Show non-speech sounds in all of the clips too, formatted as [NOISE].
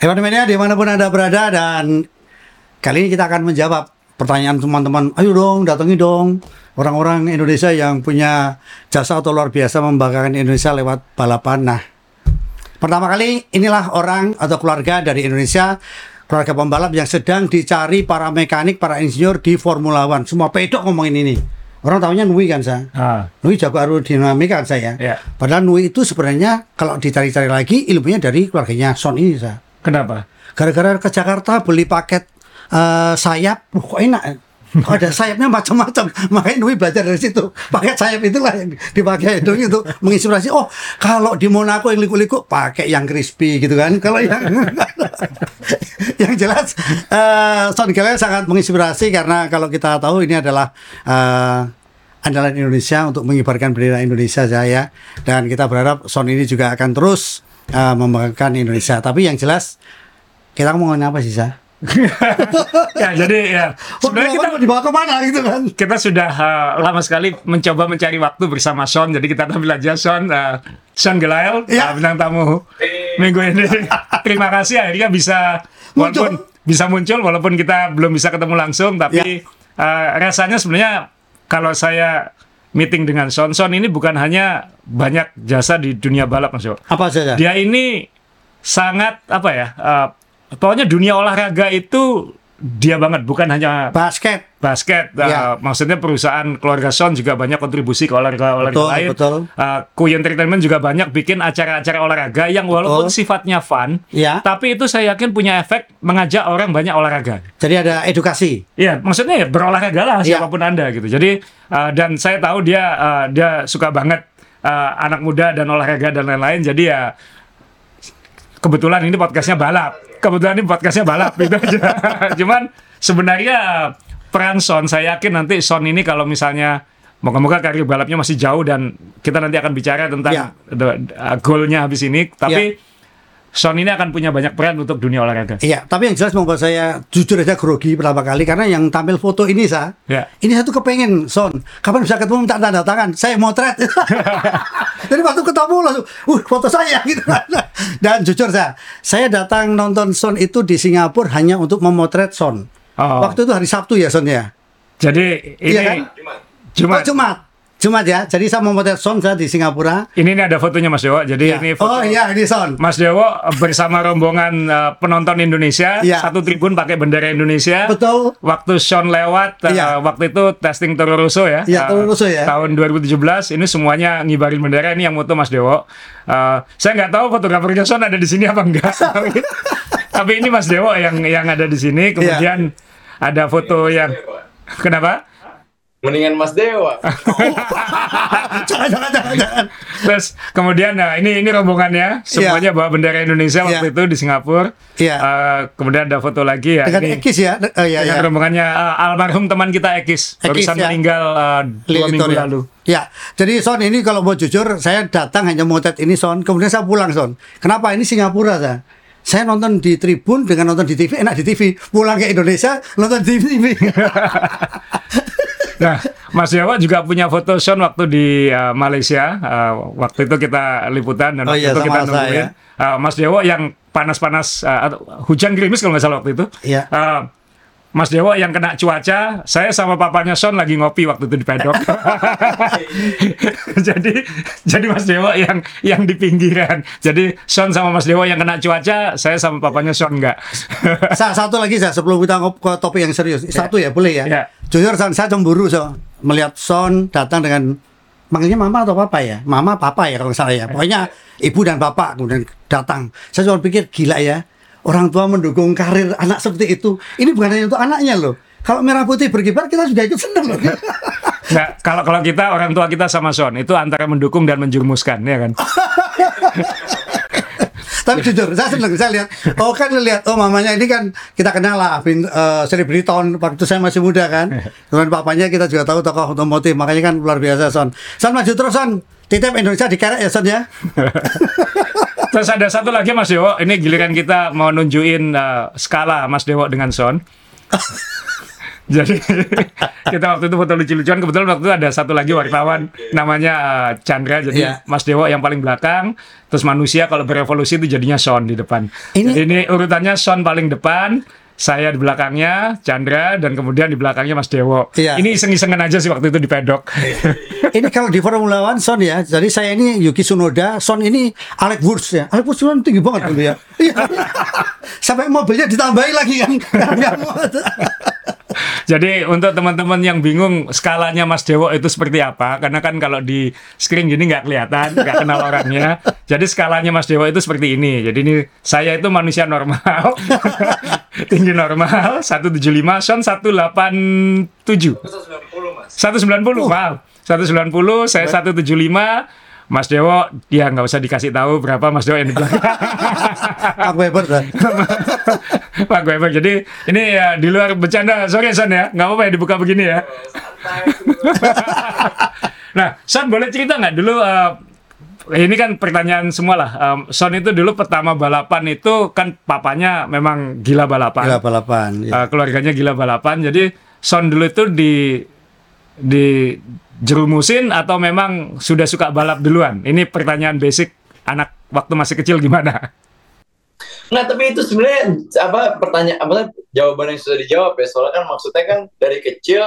Hewan Mania di mana pun Anda berada dan kali ini kita akan menjawab pertanyaan teman-teman. Ayo dong, datangi dong orang-orang Indonesia yang punya jasa atau luar biasa membanggakan Indonesia lewat balapan. Nah, pertama kali inilah orang atau keluarga dari Indonesia keluarga pembalap yang sedang dicari para mekanik, para insinyur di Formula One. Semua pedok ngomongin ini. Orang tahunya Nui kan saya. Ah, Nui jago aerodinamika kan saya. Ya. Padahal Nui itu sebenarnya kalau dicari-cari lagi ilmunya dari keluarganya Son ini saya. Kenapa? Gara-gara ke Jakarta beli paket eh, sayap, Wah, kok enak. Kok ada sayapnya macam-macam. [LAUGHS] Makanya Nui belajar dari situ. Paket sayap itulah yang dipakai [LAUGHS] Nui untuk menginspirasi. Oh, kalau di Monaco yang liku-liku pakai yang crispy gitu kan. Kalau yang [LAUGHS] yang jelas eh Son Gale sangat menginspirasi karena kalau kita tahu ini adalah eh, andalan Indonesia untuk mengibarkan bendera Indonesia saya dan kita berharap Son ini juga akan terus eh, membanggakan Indonesia. Tapi yang jelas kita ngomongin apa sih, Sa? [LAUGHS] ya jadi ya sebenarnya kita mau dibawa ke mana gitu kan? kita sudah uh, lama sekali mencoba mencari waktu bersama Sean jadi kita tampil aja Sean uh, Sean Gelael Ya. uh, bintang tamu minggu ini [LAUGHS] terima kasih akhirnya bisa walaupun bisa muncul walaupun kita belum bisa ketemu langsung tapi uh, rasanya sebenarnya kalau saya meeting dengan Sean ini bukan hanya banyak jasa di dunia balap Mas Yo. Apa saja? dia ini sangat apa ya uh, pokoknya dunia olahraga itu dia banget bukan hanya Basket. basket uh, Ya. maksudnya perusahaan keluarga Son juga banyak kontribusi ke olahraga olahraga Betul, lain betul. Uh, Entertainment juga banyak bikin acara-acara olahraga yang walaupun Betul. sifatnya fun Ya. tapi itu saya yakin punya efek mengajak orang banyak olahraga Jadi ada edukasi. Iya, maksudnya ya berolahraga lah Iya. siapa pun anda gitu. Jadi uh, dan saya tahu dia uh, dia suka banget uh, anak muda dan olahraga dan lain-lain. Jadi ya kebetulan ini podcastnya balap. Kebetulan ini podcastnya balap gitu aja. [LAUGHS] Cuman sebenarnya peran Son, saya yakin nanti Son ini kalau misalnya moga-moga karir balapnya masih jauh dan kita nanti akan bicara tentang Ya. the- uh, goalnya habis ini. Tapi Son ini akan punya banyak peran untuk dunia olahraga. Iya, tapi yang jelas membuat saya jujur aja grogi pertama kali karena yang tampil foto ini sa, Ya. ini saya tuh kepengen Son, kapan bisa ketemu minta tanda tangan, saya motret. [LAUGHS] Jadi waktu ketemu langsung, uh foto saya [LAUGHS] gitu. Dan jujur saya, saya datang nonton Son itu di Singapura hanya untuk memotret Son. Oh. Waktu itu hari Sabtu ya Son ya. Jadi ini Iya kan? Jumat. Oh, Jumat. Jumat ya. Jadi saya memotret Son saya di Singapura. Ini, ini ada fotonya Mas Dewo. Jadi Ya. ini foto Oh iya ini Son. Mas Dewo bersama rombongan uh, penonton Indonesia, Ya. satu tribun pakai bendera Indonesia. Betul. Waktu Sean lewat, uh, Iya. waktu itu testing Toro Rosso ya. Iya, uh, Toro Rosso ya. Tahun 2017, ini semuanya ngibarin bendera. Ini yang foto Mas Dewo. Uh, saya nggak tahu fotografernya Sean ada di sini apa enggak. [LAUGHS] Tapi- ini Mas Dewo yang yang ada di Iya. sini. Kemudian ada foto yang kenapa? Mendingan Mas Dewa. [LAUGHS] jangan jangan jangan. jangan. Terus kemudian nah ini ini rombongannya semuanya bawa bendera Indonesia waktu Iya. itu di Singapura. Iya. Eh, kemudian ada foto lagi ya. Dengan ini Ekis ya. Oh, iya, dengan iya. rombongannya eh, almarhum teman kita Ekis, Ekis, barusan ya. meninggal eh, dua Li- minggu ya. lalu. Ya, jadi Son ini kalau mau jujur, saya datang hanya motret ini Son, kemudian saya pulang Son. Kenapa? Ini Singapura saya. Saya nonton di tribun dengan nonton di TV, enak di TV. Pulang ke Indonesia, nonton di TV. [LAUGHS] Nah, Mas Jawa juga punya foto Sean waktu di eh, Malaysia. Eh, waktu itu kita liputan dan Oh waktu iya, itu kita nungguin. ya. Eh, Mas Dewo yang panas-panas atau hujan gerimis kalau nggak salah waktu itu. Iya. Eh, Mas Dewo yang kena cuaca, saya sama papanya Son lagi ngopi waktu itu di pedok. [LAUGHS] jadi jadi Mas Dewo yang yang di pinggiran. Jadi Son sama Mas Dewo yang kena cuaca, saya sama papanya Son enggak. [LAUGHS] Sa- satu lagi saya sebelum kita ke topik yang serius. Satu ya, boleh ya. Ya. Jujur Son, saya cemburu so melihat Son datang dengan manggilnya mama atau papa ya? Mama papa ya kalau salah ya. Pokoknya ibu dan bapak kemudian datang. Saya cuma pikir gila ya. Orang tua mendukung karir anak seperti itu. Ini bukan hanya untuk anaknya loh. Kalau merah putih berkibar kita sudah ikut seneng loh. [LAUGHS] Nggak, kalau kalau kita orang tua kita sama Son itu antara mendukung dan menjurumuskan ya kan. [LAUGHS] Tapi jujur, saya seneng. Saya lihat, oh kan lihat, oh mamanya ini kan kita kenal lah, bin- eh, selebriti tahun waktu saya masih muda kan. [LAUGHS] Kemudian papanya kita juga tahu tokoh otomotif, makanya kan luar biasa Son. Son maju terus Son. Titip Indonesia dikerek ya Son ya. Terus ada satu lagi Mas Dewo, ini giliran kita mau nunjukin uh, skala Mas Dewo dengan Son. [LAUGHS] Jadi [LAUGHS] kita waktu itu foto lucu-lucuan kebetulan waktu itu ada satu lagi wartawan namanya uh, Chandra jadi Iya. Mas Dewo yang paling belakang terus manusia kalau berevolusi itu jadinya Son di depan. Ini- Jadi ini urutannya Son paling depan, saya di belakangnya Chandra dan kemudian di belakangnya Mas Dewo. Iya. Ini iseng-isengan aja sih waktu itu di pedok. ini kalau di Formula One Son ya, jadi saya ini Yuki Tsunoda, Son ini Alex Wurz ya. Alex Wurz kan tinggi banget dulu ya. Iya. Sampai mobilnya ditambahin lagi kan. Jadi untuk teman-teman yang bingung skalanya Mas Dewo itu seperti apa, karena kan kalau di screen gini nggak kelihatan, nggak kenal orangnya. Jadi skalanya Mas Dewo itu seperti ini. Jadi ini saya itu manusia normal, [LAUGHS] tinggi normal, 175, Son 187, 190 mas. 190, wow, 190, saya 175. Mas Dewo, ya nggak usah dikasih tahu berapa Mas Dewo yang di belakang. [LAUGHS] Pak Weber dah. Pak [LAUGHS] Weber. Jadi ini ya di luar bercanda. Sorry Son ya, nggak apa-apa ya dibuka begini ya. [LAUGHS] Nah, Son boleh cerita nggak dulu? eh, ini kan pertanyaan semua lah. Em, Son itu dulu pertama balapan itu kan papanya memang gila balapan. Gila balapan. ya. Eh, keluarganya gila balapan. Jadi Son dulu itu di di jerumusin atau memang sudah suka balap duluan? Ini pertanyaan basic anak waktu masih kecil gimana? Nah tapi itu sebenarnya apa pertanyaan apa jawaban yang sudah dijawab ya soalnya kan maksudnya kan dari kecil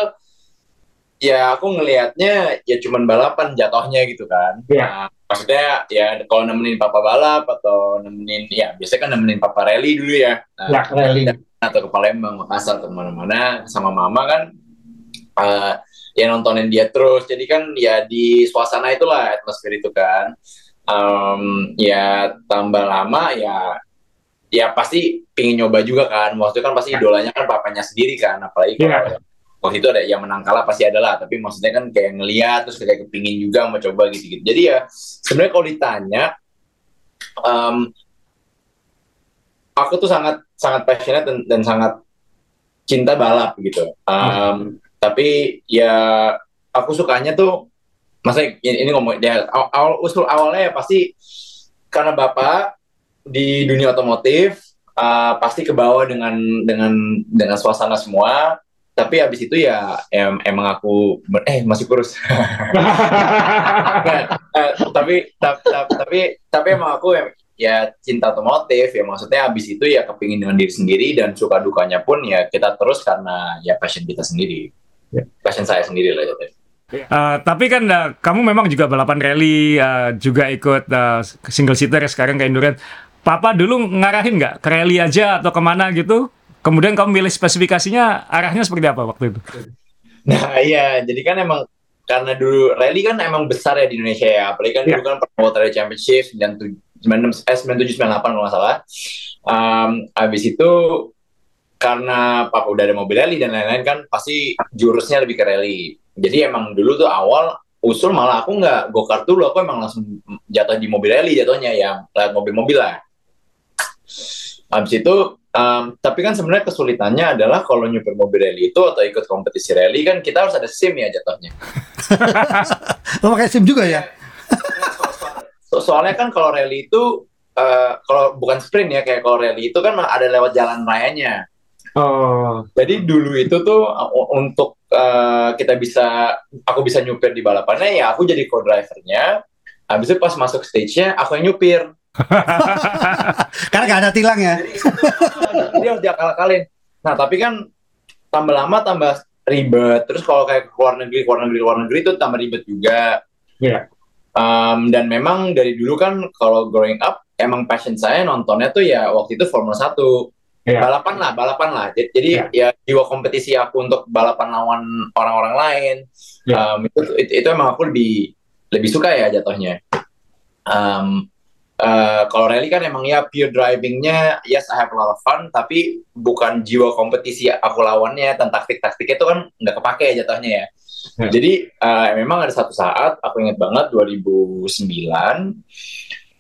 ya aku ngelihatnya ya cuman balapan jatuhnya gitu kan. Iya. Nah, maksudnya ya kalau nemenin papa balap atau nemenin ya biasanya kan nemenin papa rally dulu ya. Nah, rally. atau ke Palembang, Makassar ke mana-mana sama mama kan eh, ya nontonin dia terus. Jadi kan ya di suasana itulah atmosfer itu kan. Em, ya tambah lama ya ya pasti pingin nyoba juga kan. Waktu itu kan pasti idolanya kan papanya sendiri kan. Apalagi kalau Iya. waktu itu ada yang menang kalah pasti ada lah. Tapi maksudnya kan kayak ngeliat terus kayak kepingin juga mau coba gitu-gitu. Jadi ya sebenarnya kalau ditanya em, aku tuh sangat sangat passionate dan, dan sangat cinta balap gitu. Um, Tapi ya aku sukanya tuh, maksudnya ini, ngomong ya awal, usul awalnya ya pasti karena bapak di dunia otomotif uh, pasti ke bawah dengan dengan dengan suasana semua. Tapi habis itu ya em- emang aku eh masih kurus. [LAUGHS] Nggak, eh, tapi ta- ta- tapi tapi emang aku ya, ya cinta otomotif ya maksudnya habis itu ya kepingin dengan diri sendiri dan suka dukanya pun ya kita terus karena ya passion kita sendiri. Passion saya sendiri lah ya. Eh, tapi kan eh, kamu memang juga balapan rally, eh, juga ikut eh, single seater sekarang ke endurance. Papa dulu ngarahin nggak ke rally aja atau ke mana gitu? Kemudian kamu milih spesifikasinya arahnya seperti apa waktu itu? Nah iya jadi kan emang karena dulu rally kan emang besar ya di Indonesia ya apalagi kan Ya. dulu kan World Rally Championship 97 96 eh 97 98 kalau nggak salah. Um, abis itu karena papa udah ada mobil rally dan lain-lain kan pasti jurusnya lebih ke rally. Jadi emang dulu tuh awal usul malah aku nggak go kart dulu, aku emang langsung jatuh di mobil rally jatuhnya ya lewat mobil-mobil lah. Habis itu, um, tapi kan sebenarnya kesulitannya adalah kalau nyupir mobil rally itu atau ikut kompetisi rally kan kita harus ada SIM ya jatuhnya. [LAUGHS] Oh, pakai SIM juga ya? So- soalnya kan kalau rally itu eh, kalau bukan sprint ya kayak kalau rally itu kan ada lewat jalan rayanya. Oh, Jadi dulu itu tuh uh, untuk uh, kita bisa, aku bisa nyupir di balapannya ya aku jadi co-drivernya. Habis itu pas masuk stage-nya aku yang nyupir. [LAUGHS] Karena nggak ada tilang ya. Jadi harus diakal-akalin. Nah tapi kan tambah lama tambah ribet. Terus kalau kayak ke luar negeri, ke luar negeri, ke luar negeri itu tambah ribet juga. Iya. Um, dan memang dari dulu kan kalau growing up emang passion saya nontonnya tuh ya waktu itu Formula 1 Iya. balapan lah balapan lah jadi, jadi ya jiwa kompetisi aku untuk balapan lawan orang-orang lain Iya. um, itu, itu itu emang aku lebih lebih suka ya jatuhnya um, uh, kalau rally kan emang ya pure drivingnya yes I have a lot of fun tapi bukan jiwa kompetisi aku lawannya dan taktik-taktik itu kan nggak kepake jatuhnya ya Ya. jadi uh, memang ada satu saat aku ingat banget 2009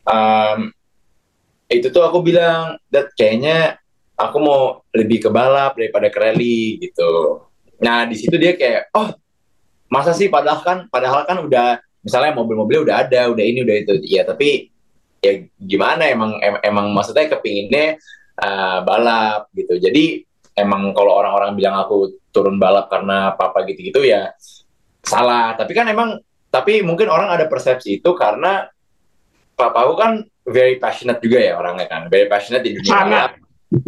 um, itu tuh aku bilang dat kayaknya aku mau lebih ke balap daripada ke rally gitu. Nah di situ dia kayak oh masa sih padahal kan padahal kan udah misalnya mobil-mobilnya udah ada udah ini udah itu. Ya tapi ya gimana emang em- emang maksudnya kepinginnya uh, balap gitu. Jadi emang kalau orang-orang bilang aku turun balap karena papa gitu-gitu ya salah. Tapi kan emang tapi mungkin orang ada persepsi itu karena papa aku kan very passionate juga ya orangnya kan, very passionate di dunia balap.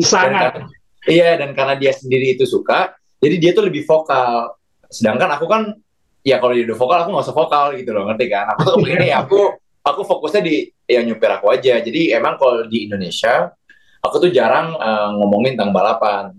Sangat. Iya dan karena dia sendiri itu suka, jadi dia tuh lebih vokal. Sedangkan aku kan ya kalau dia udah vokal aku nggak usah vokal gitu loh, ngerti kan? Aku tuh begini aku aku fokusnya di ya nyupir aku aja. Jadi emang kalau di Indonesia aku tuh jarang eh, ngomongin tentang balapan.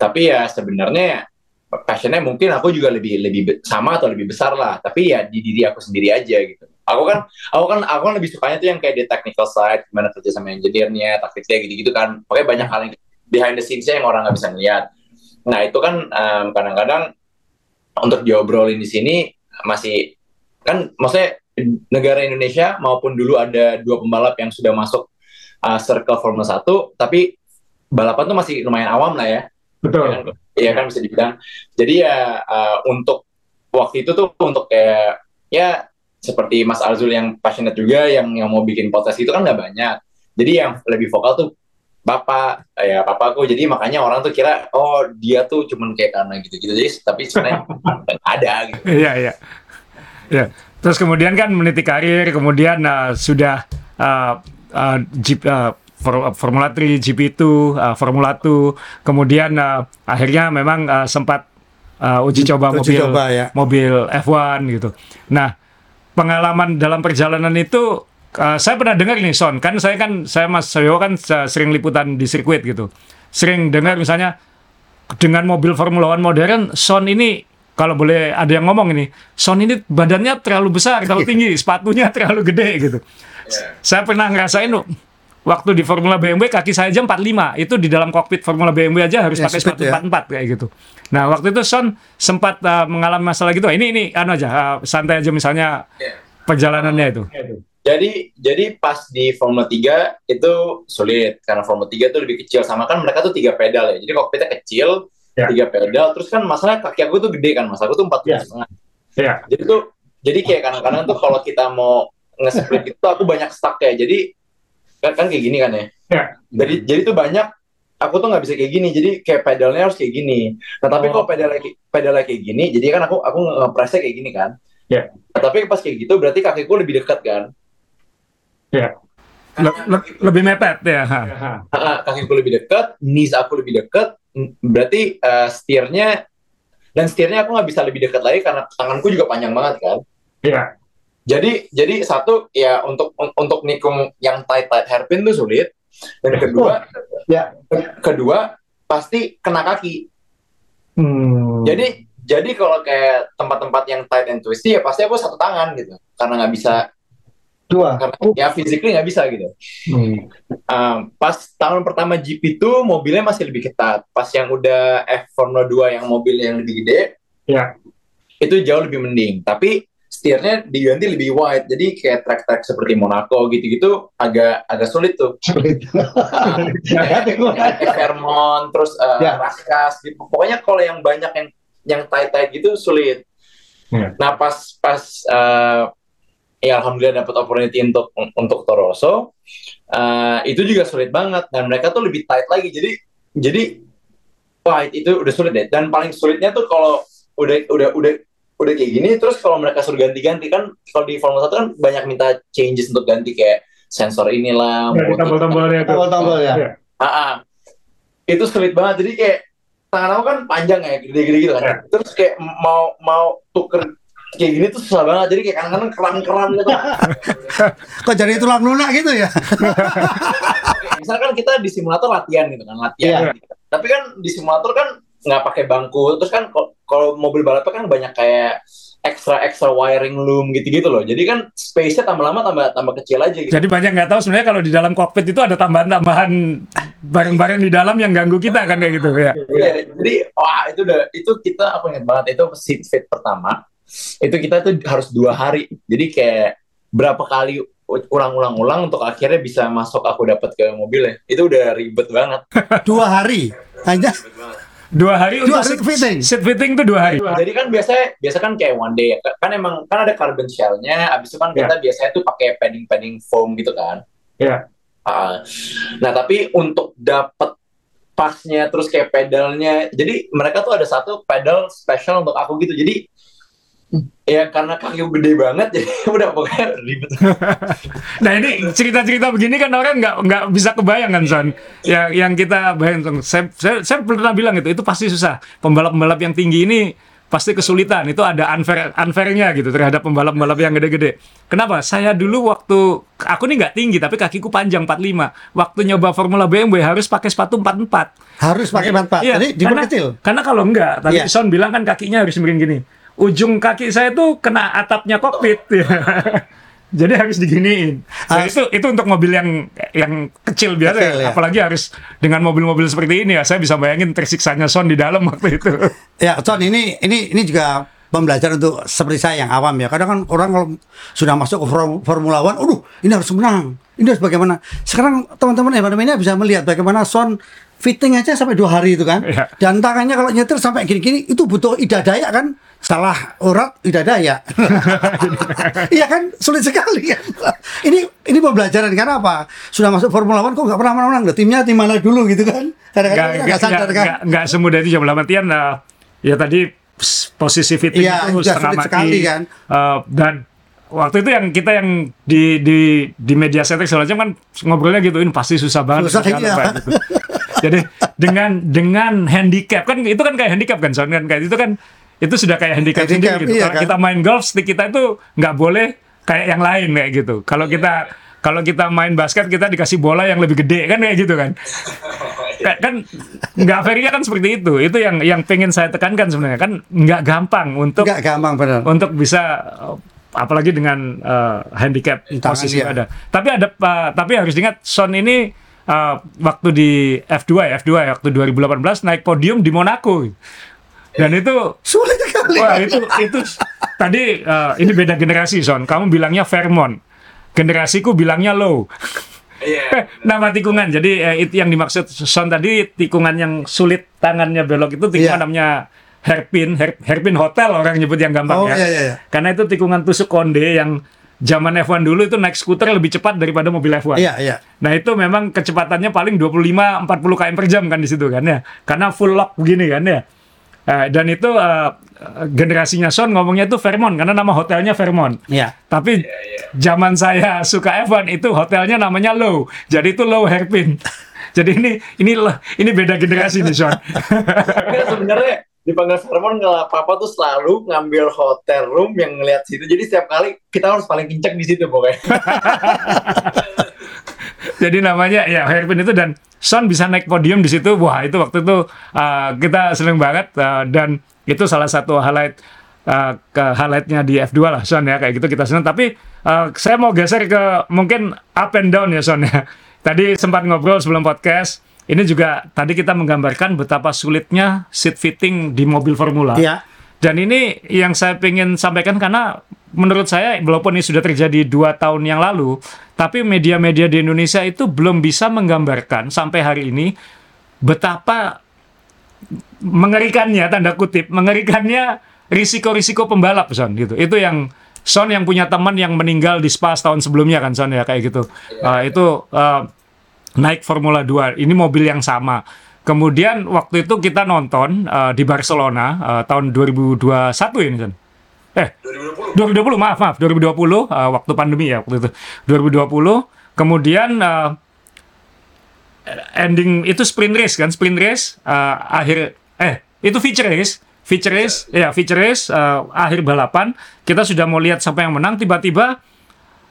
Tapi ya sebenarnya passionnya mungkin aku juga lebih lebih sama atau lebih besar lah. Tapi ya di diri aku sendiri aja gitu. Aku kan aku kan aku kan lebih sukanya tuh yang kayak di technical side, gimana kerja sama engineer-nya, taktiknya gitu-gitu kan. Pokoknya banyak hal yang behind the scenes-nya yang orang nggak bisa ngeliat. Nah itu kan em, kadang-kadang untuk diobrolin di sini masih kan maksudnya negara Indonesia maupun dulu ada dua pembalap yang sudah masuk uh, circle Formula 1 tapi balapan tuh masih lumayan awam lah ya Betul. ya kan, Iya kan bisa dibilang jadi ya uh, untuk waktu itu tuh untuk kayak ya seperti Mas Arzul yang passionate juga yang yang mau bikin podcast itu kan nggak banyak jadi yang lebih vokal tuh bapak ya papaku jadi makanya orang tuh kira oh dia tuh cuman kayak karena gitu-gitu jadi tapi sebenarnya [LAUGHS] ada gitu Iya, iya. Ya. Terus kemudian kan meniti karir, kemudian uh, sudah uh, uh, Jeep, uh, For- Formula 3, GP2, uh, Formula 2, kemudian uh, akhirnya memang uh, sempat uh, uji coba Uji mobil coba, ya. mobil F1 gitu. Nah, pengalaman dalam perjalanan itu uh, saya pernah dengar nih Son, kan saya kan saya Mas Soyo kan sering liputan di sirkuit gitu. Sering dengar misalnya dengan mobil Formula One modern, Son ini kalau boleh ada yang ngomong ini, Son ini badannya terlalu besar, terlalu tinggi, sepatunya [LAUGHS] terlalu gede gitu. Saya pernah ngerasain waktu di Formula BMW kaki saya aja 45, itu di dalam kokpit Formula BMW aja harus Ya, pakai speed sepatu ya. 44 kayak gitu. Nah, waktu itu Son sempat uh, mengalami masalah gitu. Ini ini anu aja, uh, santai aja misalnya Iya. perjalanannya itu. Jadi jadi pas di Formula 3 itu sulit karena Formula 3 itu lebih kecil sama kan mereka tuh tiga pedal ya. Jadi kokpitnya kecil, Ya. tiga pedal. Terus kan masalah kaki aku tuh gede kan, mas aku tuh empat Ya. setengah. Iya. Jadi tuh jadi kayak kadang-kadang tuh kalau kita mau nge-split itu aku banyak stuck ya. Jadi kan, kan kayak gini kan ya. Ya. Jadi jadi tuh banyak aku tuh nggak bisa kayak gini. Jadi kayak pedalnya harus kayak gini. Nah tapi Oh. kalau pedalnya kayak- pedalnya kayak gini, jadi kan aku aku nge-pressnya kayak gini kan. Ya. Nah, tapi pas kayak gitu berarti kakiku lebih dekat kan. Ya. Le- le- lebih mepet ya. ha. Ah, kakiku lebih dekat, knees aku lebih dekat, berarti eh, setirnya dan setirnya aku nggak bisa lebih dekat lagi karena tanganku juga panjang banget kan. Iya. Jadi jadi satu ya untuk un- untuk nikung yang tight tight hairpin tuh sulit dan kedua ya. ke- kedua pasti kena kaki. Hmm. Jadi jadi kalau kayak tempat-tempat yang tight and twisty ya pasti aku satu tangan gitu karena nggak bisa Dua. karena ya physically nggak bisa gitu. Hmm. Um, pas tahun pertama GP itu mobilnya masih lebih ketat. Pas yang udah F Formula 2 yang mobilnya yang lebih gede, Ya. itu jauh lebih mending. Tapi setirnya diganti lebih wide. Jadi kayak track-track seperti Monaco gitu-gitu agak agak sulit tuh. Kayak Vermont, terus uh, Ya. Raskas, gitu. Pokoknya kalau yang banyak yang yang tight-tight gitu sulit. Ya. Nah pas pas uh, ya alhamdulillah dapat opportunity untuk untuk Toroso, uh, itu juga sulit banget dan mereka tuh lebih tight lagi. Jadi jadi wah itu udah sulit deh. Dan paling sulitnya tuh kalau udah udah udah udah kayak gini terus kalau mereka suruh ganti-ganti kan kalau di Formula 1 kan banyak minta changes untuk ganti kayak sensor inilah, motor- tombol-tombolnya itu. Tombol-tombol ya. Iya. Ah, ah. itu sulit banget jadi kayak tangan aku kan panjang ya gede-gede gitu kan Ya. terus kayak mau mau tuker kayak gini tuh susah banget jadi kayak kadang-kadang keram-keram gitu [LAUGHS] Kok jadi tulang lunak gitu ya? [LAUGHS] Misalkan kita di simulator latihan gitu kan latihan Iya. gitu. tapi kan di simulator kan nggak pakai bangku terus kan kok- kalau mobil balapnya kan banyak kayak extra extra wiring loom gitu-gitu loh. Jadi kan space-nya tambah lama tambah tambah kecil aja gitu. Jadi banyak nggak tahu sebenarnya kalau di dalam kokpit itu ada tambahan-tambahan barang-barang di dalam yang ganggu kita kan kayak gitu ya. Iya, jadi wah itu udah itu kita aku ingat banget itu seat fit pertama. Itu kita tuh harus dua hari. Jadi kayak berapa kali ulang-ulang-ulang untuk akhirnya bisa masuk aku dapat ke mobilnya. Itu udah ribet banget. Dua hari. Hanya Dua hari Dua untuk hari fitting. Seat fitting itu dua hari. jadi kan biasanya biasa kan kayak one day kan emang kan ada carbon shell-nya. Abis itu kan kita biasanya tuh pakai padding-padding foam gitu kan. Iya. Ah, nah tapi untuk dapat pasnya terus kayak pedalnya jadi mereka tuh ada satu pedal special untuk aku gitu. Jadi ya karena kaki gede banget [LAUGHS] jadi udah pokoknya ribet [LAUGHS] Nah ini cerita-cerita begini kan orang nggak nggak bisa kebayang kan Son. Yang yang kita bayangkan, saya, saya, saya pernah bilang itu itu pasti susah. Pembalap-pembalap yang tinggi ini pasti kesulitan. Itu ada unfair unfairnya gitu terhadap pembalap-pembalap yang gede-gede. Kenapa? Saya dulu waktu aku nih nggak tinggi tapi kakiku panjang 45. Waktu nyoba Formula BMW harus pakai sepatu 44. Harus pakai empat Iya, Jadi karena, kecil. karena kalau enggak, tadi Iya. Son bilang kan kakinya harus miring gini. Ujung kaki saya tuh kena atapnya kokpit. [LAUGHS] Jadi harus diginiin. Nah, itu itu untuk mobil yang yang kecil biasa, Kecil, ya. ya. apalagi harus dengan mobil-mobil seperti ini ya. Saya bisa bayangin tersiksanya Son di dalam waktu itu. [LAUGHS] Ya, Son ini ini ini juga pembelajaran untuk seperti saya yang awam ya. Kadang kan orang kalau sudah masuk ke Form- Formula One, aduh, ini harus menang. Ini harus bagaimana? Sekarang teman-teman Evan bisa melihat bagaimana Son fitting aja sampai dua hari itu kan. Iya. Dan tangannya kalau nyetir sampai gini-gini itu butuh ida daya kan. Salah urat ida daya. [LAUGHS] Iya kan sulit sekali kan. Ini ini pembelajaran karena apa? Sudah masuk Formula One kok nggak pernah menang. Loh, Timnya tim mana dulu gitu kan. Kadang-kadang Nggak sadar kan. nggak- semudah itu jam artian eh, ya tadi posisi fitting Iya, itu sudah setengah sulit mati sekali kan. Eh, dan waktu itu yang kita yang di di di media center segala macam kan ngobrolnya gitu ini pasti susah banget Susah, susah iya. gitu. jadi dengan dengan handicap kan itu kan kayak handicap kan Son kan kayak itu kan itu sudah kayak handicap, Handicap, sendiri gitu. iya Kalau kan. kita main golf stick kita itu nggak boleh kayak yang lain kayak gitu. Kalau kita kalau kita main basket kita dikasih bola yang lebih gede kan kayak gitu kan. [LAUGHS] Kan, kan nggak fairnya kan seperti itu. Itu yang yang pengen saya tekankan sebenarnya kan nggak gampang untuk Nggak gampang benar. untuk bisa uh, apalagi dengan uh, handicap Tangan posisi yang ada. Tapi ada uh, tapi harus diingat Son ini uh, waktu di F2 ya, F2 ya, waktu 2018 naik podium di Monaco. Dan itu Sulit sekali. wah itu itu tadi uh, ini beda generasi Son. Kamu bilangnya Fairmont. Generasiku bilangnya low. Iya. [LAUGHS] Nama tikungan. Jadi eh, itu yang dimaksud Son tadi tikungan yang sulit tangannya belok itu tikungan Iya. namanya hairpin, hair- hairpin hotel orang nyebut yang gampang Oh, ya. iya, iya, iya. Karena itu tikungan tusuk konde yang zaman F1 dulu itu naik skuter lebih cepat daripada mobil F1. Iya, iya. Nah itu memang kecepatannya paling 25-40 km per jam kan di situ kan ya. Karena full lock begini kan ya. Eh, dan itu eh, generasinya Son ngomongnya itu Fairmont karena nama hotelnya Fairmont. Iya. Tapi zaman saya suka F1 itu hotelnya namanya Low. Jadi itu Low Hairpin. [LAUGHS] Jadi ini ini ini beda generasi nih Son. [LAUGHS] Enggak sebenarnya dipanggil Fairmont kalau papa tuh selalu ngambil hotel room yang ngeliat situ. Jadi setiap kali kita harus paling kenceng di situ pokoknya. [LAUGHS] Jadi namanya ya hairpin itu dan Son bisa naik podium di situ. Wah itu waktu itu uh, kita seneng banget uh, dan itu salah satu highlight uh, ke highlightnya di F2 lah Son ya kayak gitu kita seneng. Tapi uh, saya mau geser ke mungkin up and down ya Son ya. [LAUGHS] Tadi sempat ngobrol sebelum podcast. Ini juga tadi kita menggambarkan betapa sulitnya seat fitting di mobil formula. Iya. Dan ini yang saya ingin sampaikan karena menurut saya walaupun ini sudah terjadi dua tahun yang lalu, tapi media-media di Indonesia itu belum bisa menggambarkan sampai hari ini betapa mengerikannya tanda kutip mengerikannya risiko-risiko pembalap Son gitu. Itu yang Son yang punya teman yang meninggal di Spa tahun sebelumnya kan Son ya kayak gitu. Uh, itu uh, naik Formula 2. Ini mobil yang sama. Kemudian waktu itu kita nonton uh, di Barcelona uh, tahun 2021 ini Son. Eh, 2020 maaf maaf 2020 uh, waktu pandemi ya waktu itu. 2020 kemudian uh, ending itu sprint race kan sprint race uh, akhir eh itu feature race feature race ya feature race uh, akhir balapan. Kita sudah mau lihat siapa yang menang tiba-tiba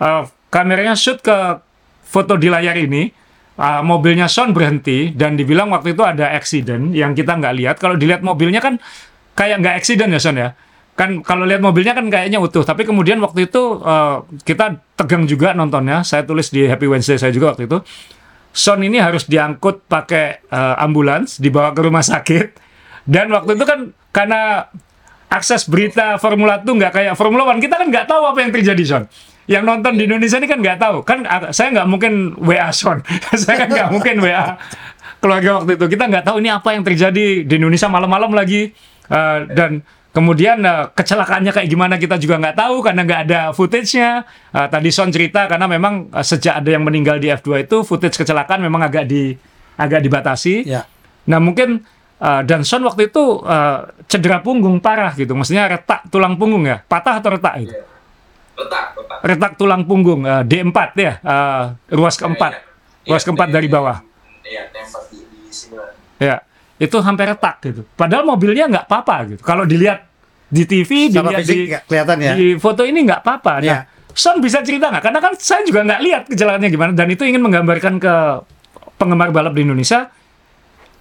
uh, kameranya shoot ke foto di layar ini uh, mobilnya Son berhenti dan dibilang waktu itu ada accident yang kita nggak lihat. Kalau dilihat mobilnya kan kayak nggak accident ya Son ya? Kan kalau lihat mobilnya kan kayaknya utuh. Tapi kemudian waktu itu uh, kita tegang juga nontonnya. Saya tulis di Happy Wednesday saya juga waktu itu. Son ini harus diangkut pakai uh, ambulans dibawa ke rumah sakit. Dan waktu itu kan karena akses berita Formula 2 nggak kayak Formula One kita kan nggak tahu apa yang terjadi Son yang nonton di Indonesia ini kan nggak tahu. Kan uh, saya nggak mungkin WA Son [LAUGHS] saya kan nggak mungkin WA keluarga waktu itu. Kita nggak tahu ini apa yang terjadi di Indonesia malam-malam lagi. Uh, dan kemudian uh, kecelakaannya kayak gimana kita juga nggak tahu karena nggak ada footage-nya. Uh, tadi Son cerita karena memang uh, sejak ada yang meninggal di F2 itu footage kecelakaan memang agak di agak dibatasi. Ya. Nah mungkin uh, dan Son waktu itu uh, cedera punggung parah gitu, maksudnya retak tulang punggung ya, patah atau retak gitu? Retak, retak. Retak tulang punggung uh, D4 ya, uh, ruas keempat, Iya, ruas keempat dari bawah. Iya, tempat di, di sini. Ya, itu hampir retak gitu. Padahal mobilnya nggak apa-apa gitu. Kalau dilihat di TV, Secara dilihat di, kelihatan ya. di foto ini nggak apa-apa. Nah. Son bisa cerita nggak? Karena kan saya juga nggak lihat gejalanya gimana. Dan itu ingin menggambarkan ke penggemar balap di Indonesia.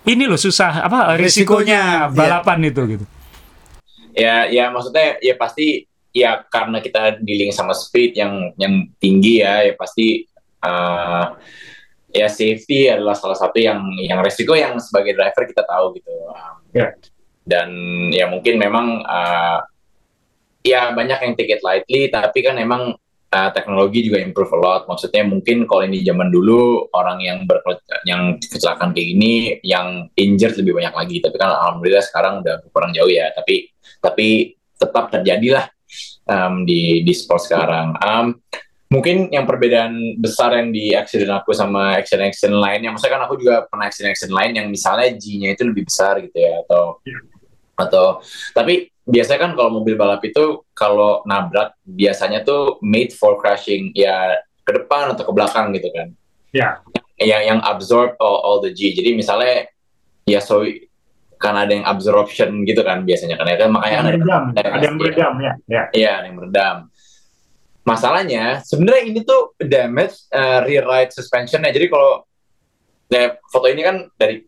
Ini loh susah apa risikonya Risikonya, balapan itu gitu. Ya, ya maksudnya ya pasti ya karena kita dealing sama speed yang yang tinggi ya, ya pasti uh, ya safety adalah salah satu yang yang resiko yang sebagai driver kita tahu gitu. Um, Ya. Dan ya mungkin memang uh, ya banyak yang take it lightly, tapi kan emang uh, teknologi juga improve a lot. Maksudnya mungkin kalau ini zaman dulu orang yang ber yang kecelakaan kayak gini, yang injured lebih banyak lagi. Tapi kan alhamdulillah sekarang udah kurang jauh ya. Tapi tapi tetap terjadilah um, di di sport sekarang. Um, mungkin yang perbedaan besar yang di accident aku sama accident accident lain yang maksudnya kan aku juga pernah accident accident lain yang misalnya G-nya itu lebih besar gitu ya atau atau tapi biasanya kan kalau mobil balap itu kalau nabrak biasanya tuh made for crashing ya ke depan atau ke belakang gitu kan Ya. yang yang absorb all, all the G jadi misalnya ya so kan ada yang absorption gitu kan biasanya kan ya kan makanya ada ada yang beredam ya. ya. Iya, ada yang meredam. Masalahnya, sebenarnya ini tuh damage uh, rear right suspensionnya. Jadi kalau ya, foto ini kan dari